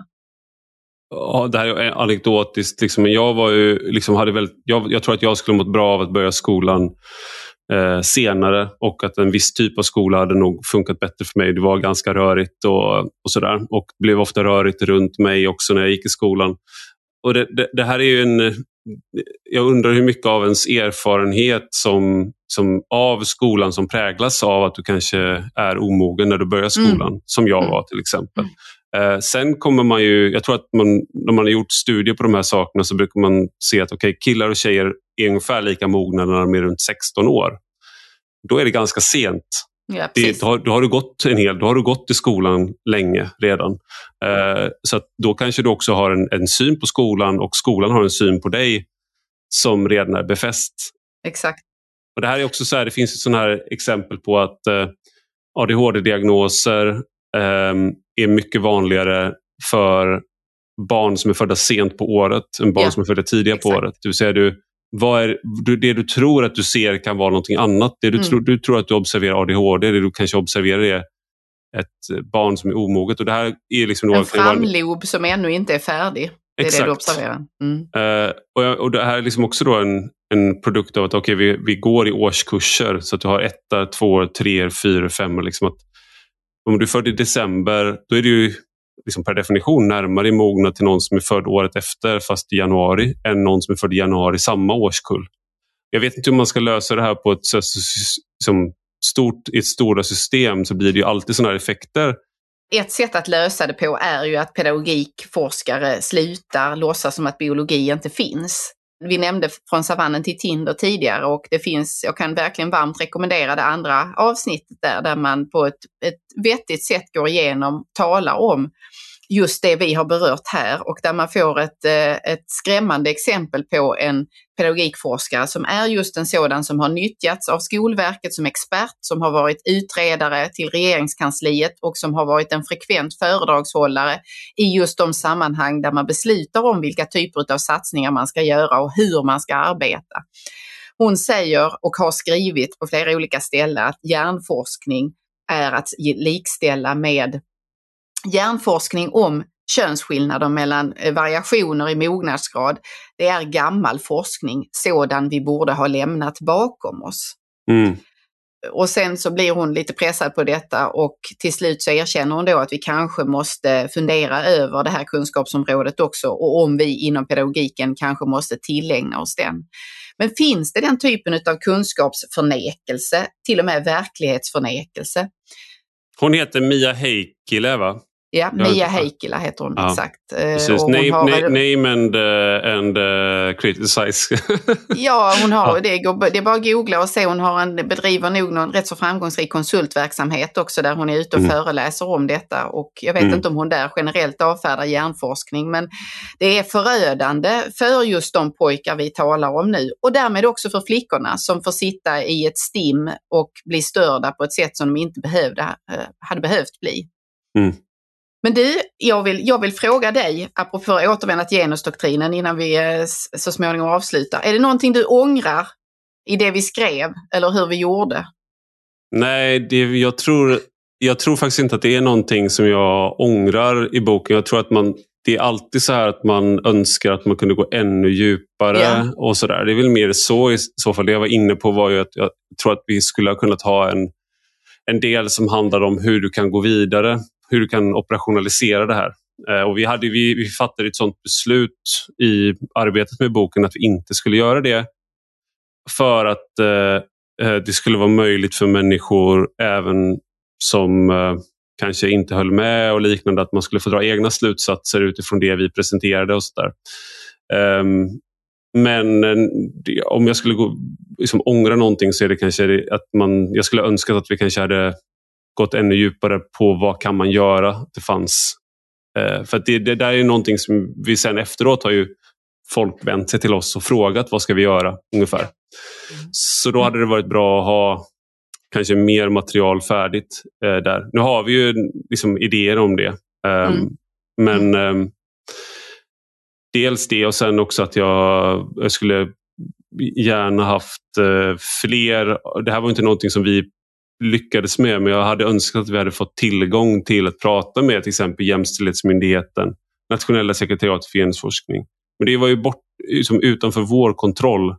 Ja, det här är anekdotiskt, liksom, men jag, var ju, liksom, hade väldigt, jag, jag tror att jag skulle mått bra av att börja skolan eh, senare och att en viss typ av skola hade nog funkat bättre för mig. Det var ganska rörigt och, och sådär och blev ofta rörigt runt mig också när jag gick i skolan. Och det, det, det här är ju en... Jag undrar hur mycket av ens erfarenhet som, som av skolan som präglas av att du kanske är omogen när du börjar skolan, mm. som jag mm. var till exempel. Eh, sen kommer man ju, jag tror att man, när man har gjort studier på de här sakerna så brukar man se att okay, killar och tjejer är ungefär lika mogna när de är runt 16 år. Då är det ganska sent. Ja, det, då, har, då, har, du gått en hel, då har du gått i skolan länge redan. Eh, så då kanske du också har en, en, syn på skolan och skolan har en syn på dig som redan är befäst. Exakt. Och Det här är också så här, det finns sådana här exempel på att eh, ADHD-diagnoser eh, är mycket vanligare för barn som är födda sent på året än barn Ja, som är födda tidiga på året. Det vill säga du, vad är, det du tror att du ser kan vara någonting annat. Det du, Mm. tror, du tror att du observerar ADHD, det du kanske observerar är ett barn som är omoget. Och det här är liksom En vara- framlob som ännu inte är färdig. Det är det Exakt. du observerar. Mm. Eh, och, och det här är liksom också då en, en produkt av att okay, vi, vi går i årskurser. Så att du har etta, två, tre, fyra, fem. Liksom att, om du är född i december, då är du ju liksom per definition närmare i mognad till någon som är född året efter, fast i januari, än någon som är född i januari samma årskull. Jag vet inte hur man ska lösa det här på ett så, så, som stort, i ett stora system så blir det ju alltid sådana här effekter. Ett sätt att lösa det på är ju att pedagogikforskare slutar låtsas som att biologi inte finns. Vi nämnde från savannen till Tinder tidigare och det finns, jag kan verkligen varmt rekommendera det andra avsnittet där, där man på ett, ett vettigt sätt går igenom, talar om just det vi har berört här och där man får ett, eh, ett skrämmande exempel på en pedagogikforskare som är just en sådan som har nyttjats av Skolverket som expert, som har varit utredare till regeringskansliet och som har varit en frekvent föredragshållare i just de sammanhang där man beslutar om vilka typer av satsningar man ska göra och hur man ska arbeta. Hon säger och har skrivit på flera olika ställen att hjärnforskning är att likställa med hjärnforskning om könsskillnader mellan eh, variationer i mognadsgrad. Det är gammal forskning, sådan vi borde ha lämnat bakom oss. Mm. Och sen så blir hon lite pressad på detta och till slut så erkänner hon då att vi kanske måste fundera över det här kunskapsområdet också och om vi inom pedagogiken kanske måste tillägna oss den. Men finns det den typen av kunskapsförnekelse, till och med verklighetsförnekelse? Hon heter Mia Heikkilä va? Ja, Mia. Heikkilä heter hon Ja, exakt. Eh, Precis. och hon Name, har name and, uh, and uh, criticize. Ja, hon har, Ja. Det, går, det är bara att googla och se. Hon har en, bedriver nog någon rätt så framgångsrik konsultverksamhet också där hon är ute och Mm. föreläser om detta. Och jag vet Mm. inte om hon där generellt avfärdar hjärnforskning, men det är förödande för just de pojkar vi talar om nu och därmed också för flickorna som får sitta i ett stim och bli störda på ett sätt som de inte behövde, eh, hade behövt bli. Mm. Men du, jag vill, jag vill fråga dig, apropå återvända till genusdoktrinen innan vi eh, så småningom avslutar. Är det någonting du ångrar i det vi skrev eller hur vi gjorde? Nej, det, jag, tror, jag tror faktiskt inte att det är någonting som jag ångrar i boken. Jag tror att man, det är alltid så här att man önskar att man kunde gå ännu djupare. Ja. och så där. Det är väl mer så i så fall. Det jag var inne på var ju att jag tror att vi skulle ha kunnat ha en, en del som handlar om hur du kan gå vidare. Hur du kan operationalisera det här. Eh, och vi, hade, vi, vi fattade ett sådant beslut i arbetet med boken att vi inte skulle göra det. För att eh, eh, det skulle vara möjligt för människor även som eh, kanske inte höll med och liknande, att man skulle få dra egna slutsatser utifrån det vi presenterade och sådär. Ehm, men eh, det, om jag skulle gå, liksom, ångra någonting så är det kanske att man, jag skulle önska att vi kanske hade gått ännu djupare på vad kan man göra. Det fanns. Eh, för det, det där är någonting som vi sen efteråt har ju folk vänt sig till oss och frågat vad ska vi göra ungefär. Så då hade det varit bra att ha kanske mer material färdigt eh, där. Nu har vi ju liksom idéer om det. Ehm, Mm. Men ehm, dels det och sen också att jag, jag skulle gärna haft eh, fler. Det här var inte någonting som vi lyckades med men jag hade önskat att vi hade fått tillgång till att prata med till exempel Jämställdhetsmyndigheten, Nationella sekretariatet för genusforskning. Men det var ju bort, liksom utanför vår kontroll.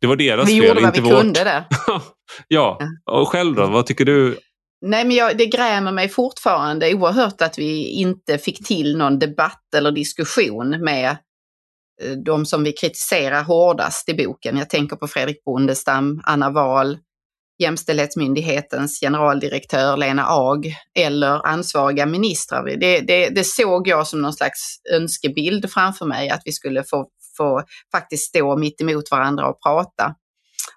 Det var deras Vi fel, gjorde vad vi vårt. kunde där. ja, och själv då? Vad tycker du? Nej, men jag, det grämer mig fortfarande oerhört att vi inte fick till någon debatt eller diskussion med eh, de som vi kritiserar hårdast i boken. Jag tänker på Fredrik Bondestam, Anna Wahl, Jämställdhetsmyndighetens generaldirektör Lena Ag eller ansvariga ministrar. Det, det, det såg jag som någon slags önskebild framför mig, att vi skulle få, få faktiskt stå mitt emot varandra och prata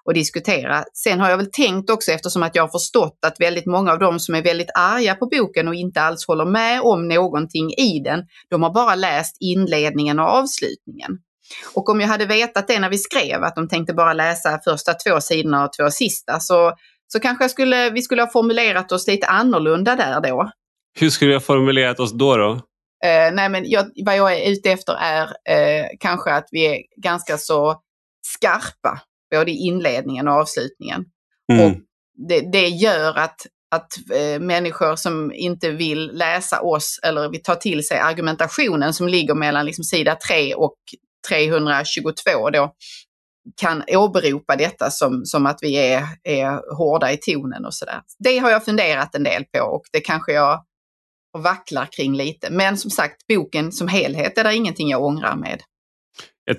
och diskutera. Sen har jag väl tänkt också eftersom att jag har förstått att väldigt många av dem som är väldigt arga på boken och inte alls håller med om någonting i den, de har bara läst inledningen och avslutningen. Och om jag hade vetat det när vi skrev, att de tänkte bara läsa första två sidorna och två sista, så, så kanske skulle, vi skulle ha formulerat oss lite annorlunda där då. Hur skulle jag formulerat oss då? då? Eh, nej, men jag, vad jag är ute efter är eh, kanske att vi är ganska så skarpa, både i inledningen och avslutningen. Mm. Och det, det gör att, att eh, människor som inte vill läsa oss eller vill ta till sig argumentationen som ligger mellan liksom, sida 3 och 322 då, kan åberopa detta som, som att vi är, är hårda i tonen och sådär. Det har jag funderat en del på och det kanske jag vacklar kring lite. Men som sagt, boken som helhet är det ingenting jag ångrar med.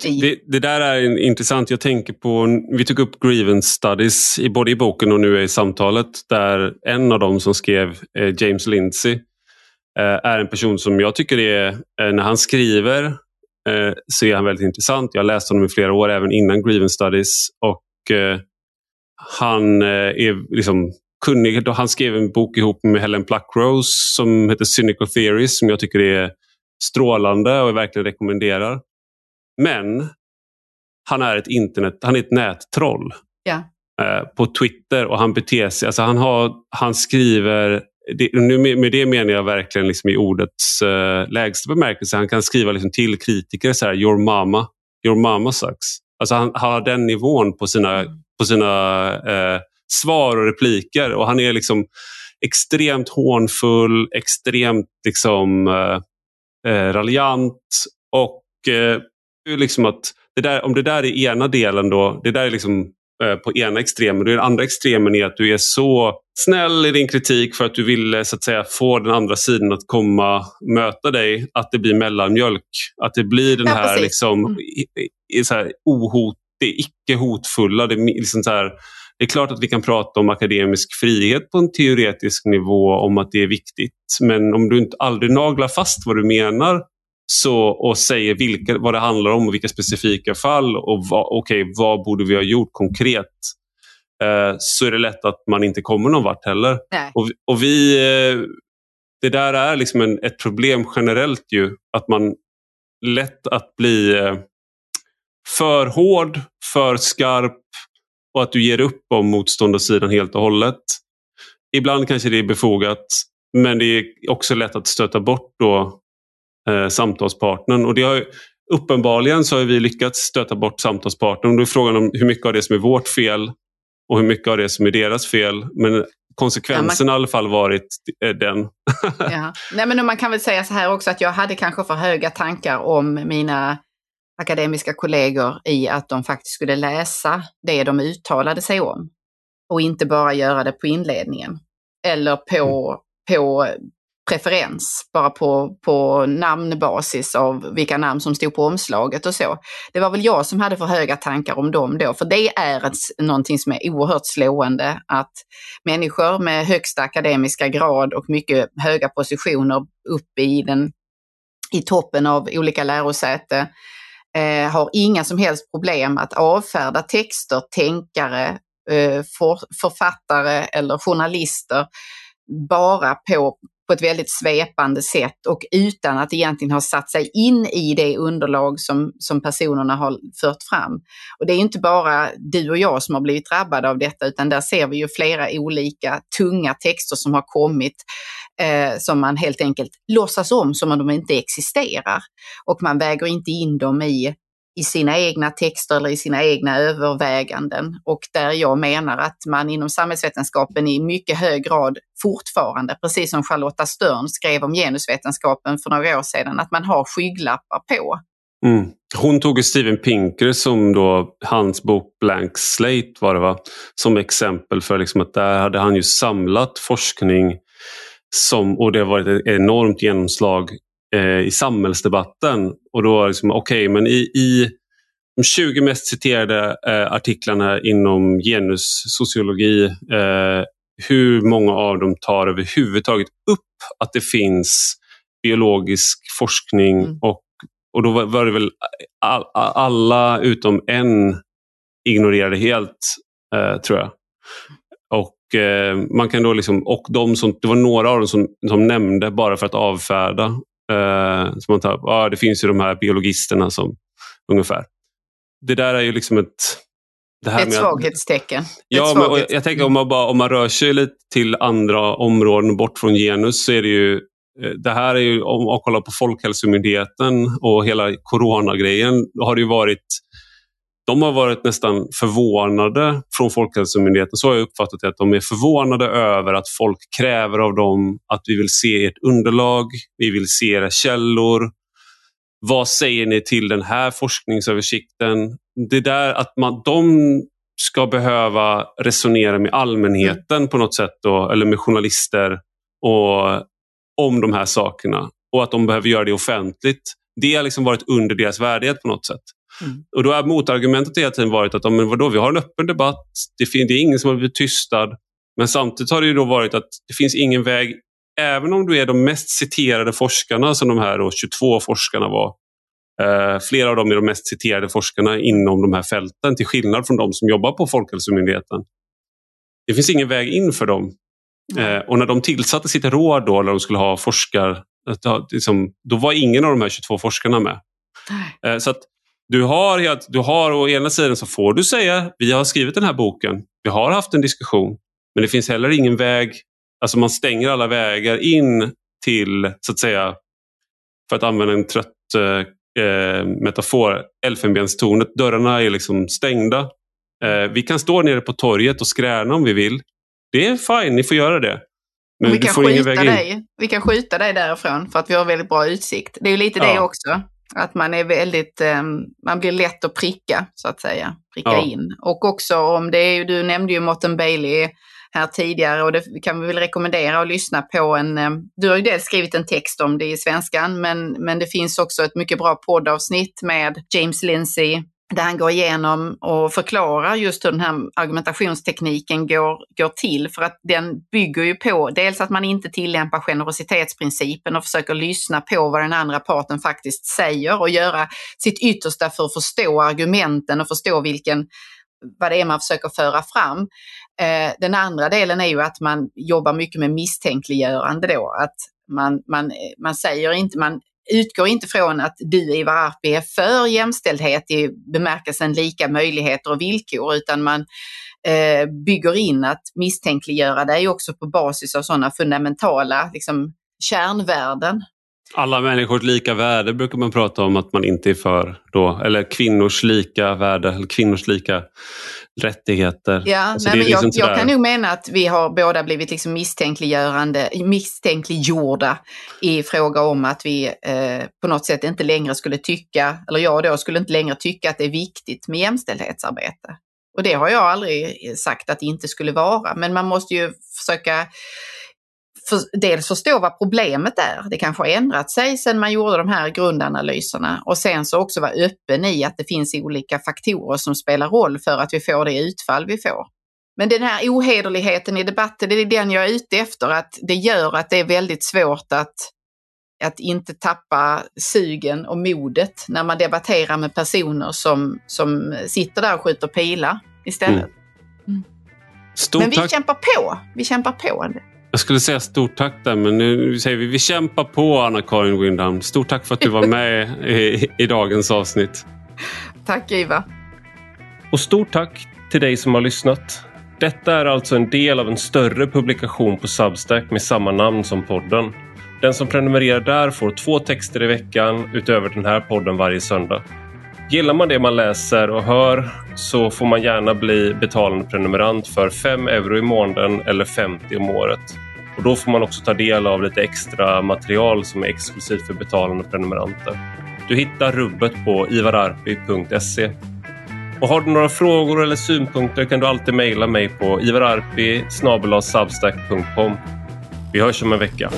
Det, det, där är intressant. Jag tänker på, vi tog upp grievance studies i, både i boken och nu i samtalet där en av dem som skrev, eh, James Lindsay, eh, är en person som jag tycker är, eh, när han skriver eh, så är han väldigt intressant. Jag har läst honom i flera år, även innan grievance studies. Och eh, Han eh, är liksom kunnig. Han skrev en bok ihop med Helen Pluckrose som heter Cynical Theories som jag tycker är strålande och jag verkligen rekommenderar. Men han är ett internet, han är ett nättroll. Ja. Eh, på Twitter och han beter sig, alltså han, har, han skriver det, nu med det menar jag verkligen liksom i ordets uh, lägsta bemärkelse. Han kan skriva liksom till kritiker så här, your mama, your mama sucks. Alltså han, han har den nivån på sina, mm. på sina uh, svar och repliker och han är liksom extremt hånfull, extremt liksom uh, raljant och liksom att det där, om det där är ena delen då, det där är liksom Eh, på ena extremen. Den andra extremen är att du är så snäll i din kritik för att du vill så att säga, få den andra sidan att komma möta dig. Att det blir mellanmjölk. Att det blir den ja, här, liksom, mm. i, i, så här ohot, det icke hotfulla. Det, liksom så här, det är klart att vi kan prata om akademisk frihet på en teoretisk nivå om att det är viktigt. Men om du inte aldrig naglar fast vad du menar så, och säger vilka, vad det handlar om och vilka specifika fall och vad, okay, vad borde vi ha gjort konkret så är det lätt att man inte kommer någon vart heller. Och, och, vi, eh, det där är liksom en, ett problem generellt ju, att man lätt att bli eh, för hård, för skarp och att du ger upp om motståndarsidan helt och hållet. Ibland kanske det är befogat men det är också lätt att stöta bort då eh, samtalspartnern. Och det har, uppenbarligen så har vi lyckats stöta bort samtalspartnern. Då är frågan om hur mycket av det som är vårt fel och hur mycket av det som är deras fel. Men konsekvensen ja, man... har i alla fall varit eh, den. ja. Nej, men man kan väl säga så här också att jag hade kanske för höga tankar om mina akademiska kollegor i att de faktiskt skulle läsa det de uttalade sig om och inte bara göra det på inledningen eller på, mm. på preferens bara på, på namnbasis av vilka namn som stod på omslaget och så. Det var väl jag som hade för höga tankar om dem då, för det är ett, någonting som är oerhört slående att människor med högsta akademiska grad och mycket höga positioner uppe i, den, i toppen av olika lärosäten eh, har inga som helst problem att avfärda texter, tänkare, eh, för, författare eller journalister bara på på ett väldigt svepande sätt och utan att egentligen ha satt sig in i det underlag som, som personerna har fört fram. Och det är inte bara du och jag som har blivit drabbade av detta utan där ser vi ju flera olika tunga texter som har kommit eh, som man helt enkelt låtsas om som om de inte existerar. Och man väger inte in dem i i sina egna texter eller i sina egna överväganden. Och där jag menar att man inom samhällsvetenskapen i mycket hög grad fortfarande, precis som Charlotta Störn skrev om genusvetenskapen för några år sedan, att man har skygglappar på. Mm. Hon tog Steven Pinker som då hans bok Blank Slate var det va? Som exempel för liksom att där hade han ju samlat forskning som, och det har varit ett enormt genomslag eh, i samhällsdebatten. Och då liksom, okej, okay, men i, i de 20 mest citerade eh, artiklarna inom genussociologi, eh, hur många av dem tar överhuvudtaget upp att det finns biologisk forskning mm. och, och då var, det väl all, alla utom en ignorerade helt, eh, tror jag. Och eh, man kan då liksom, och de som, det var några av dem som, som nämnde bara för att avfärda Eh, som man tar, ah, det finns ju de här biologisterna som ungefär. Det där är ju liksom ett... Det här ett svaghetstecken. Ja, ett men, jag tänker om man, bara, om man rör sig lite till andra områden bort från genus så är det ju eh, det här är ju, om man kollar på Folkhälsomyndigheten och hela coronagrejen, har det ju varit de har varit nästan förvånade från Folkhälsomyndigheten, så har jag uppfattat det, att de är förvånade över att folk kräver av dem att vi vill se ert underlag, vi vill se era källor. Vad säger ni till den här forskningsöversikten? Det där att man, de ska behöva resonera med allmänheten mm. på något sätt, då, eller med journalister och, om de här sakerna och att de behöver göra det offentligt. Det har liksom varit under deras värdighet på något sätt. Mm. Och då har motargumentet hela tiden varit att men vadå, vi har en öppen debatt, det, det är ingen som har blivit tystad. Men samtidigt har det ju då varit att det finns ingen väg, även om du är de mest citerade forskarna som de här 22 forskarna var, Eh, flera av dem är de mest citerade forskarna inom de här fälten till skillnad från de som jobbar på Folkhälsomyndigheten. Det finns ingen väg in för dem. Mm. och när de tillsatte sitt råd då, när de skulle ha forskar, liksom, då var ingen av de här 22 forskarna med. Mm. så att du har, du har å ena sidan så får du säga, vi har skrivit den här boken, vi har haft en diskussion, men det finns heller ingen väg, alltså man stänger alla vägar in till, så att säga, för att använda en trött eh, metafor, elfenbenstornet. Dörrarna är liksom stängda. Eh, vi kan stå nere på torget och skräna om vi vill. Det är fine, ni får göra det. Men vi, kan in. Dig. vi kan skjuta dig därifrån för att vi har väldigt bra utsikt. Det är ju lite ja. det också. Att man är väldigt, um, man blir lätt att pricka så att säga. Pricka ja. in. Och också om det är, du nämnde ju Morten Bailey här tidigare och det kan vi väl rekommendera att lyssna på en, eh, du har ju dels skrivit en text om det i svenskan men, men det finns också ett mycket bra poddavsnitt med James Lindsay där han går igenom och förklarar just hur den här argumentationstekniken går, går till. För att den bygger ju på dels att man inte tillämpar generositetsprincipen och försöker lyssna på vad den andra parten faktiskt säger och göra sitt yttersta för att förstå argumenten och förstå vilken, vad det är man försöker föra fram. Eh, den andra delen är ju att man jobbar mycket med misstänkliggörande då, att man, man, man säger inte, man utgår inte från att du Ivar Arpi är för jämställdhet i bemärkelsen lika möjligheter och villkor, utan man eh, bygger in att misstänkliggöra dig också på basis av sådana fundamentala liksom, kärnvärden alla människors lika värde brukar man prata om att man inte är för då, eller kvinnors lika värde, eller kvinnors lika rättigheter. Ja, alltså nej, men liksom jag, jag kan nog mena att vi har båda blivit liksom misstänkliggörande, misstänkliggjorda i fråga om att vi eh, på något sätt inte längre skulle tycka, eller jag då skulle inte längre tycka att det är viktigt med jämställdhetsarbete. Och det har jag aldrig sagt att det inte skulle vara, men man måste ju försöka för, dels förstå vad problemet är. Det kanske har ändrat sig sedan man gjorde de här grundanalyserna och sen så också vara öppen i att det finns olika faktorer som spelar roll för att vi får det utfall vi får. Men den här ohederligheten i debatten, det är den jag är ute efter, att det gör att det är väldigt svårt att, att inte tappa sugen och modet när man debatterar med personer som, som sitter där och skjuter pilar istället. Mm. Mm. Men vi tack. kämpar på. Vi kämpar på. Jag skulle säga stort tack där, men nu säger vi vi kämpar på Anna-Karin Windham. Stort tack för att du var med i, i dagens avsnitt. Tack Iva. Och stort tack till dig som har lyssnat. Detta är alltså en del av en större publikation på Substack med samma namn som podden. Den som prenumererar där får två texter i veckan utöver den här podden varje söndag. Gillar man det man läser och hör så får man gärna bli betalande prenumerant för 5 euro i månaden eller 50 om året. Och Då får man också ta del av lite extra material som är exklusivt för betalande prenumeranter. Du hittar rubbet på ivararpi.se. Och har du några frågor eller synpunkter kan du alltid mejla mig på ivararpi Vi hörs om en vecka.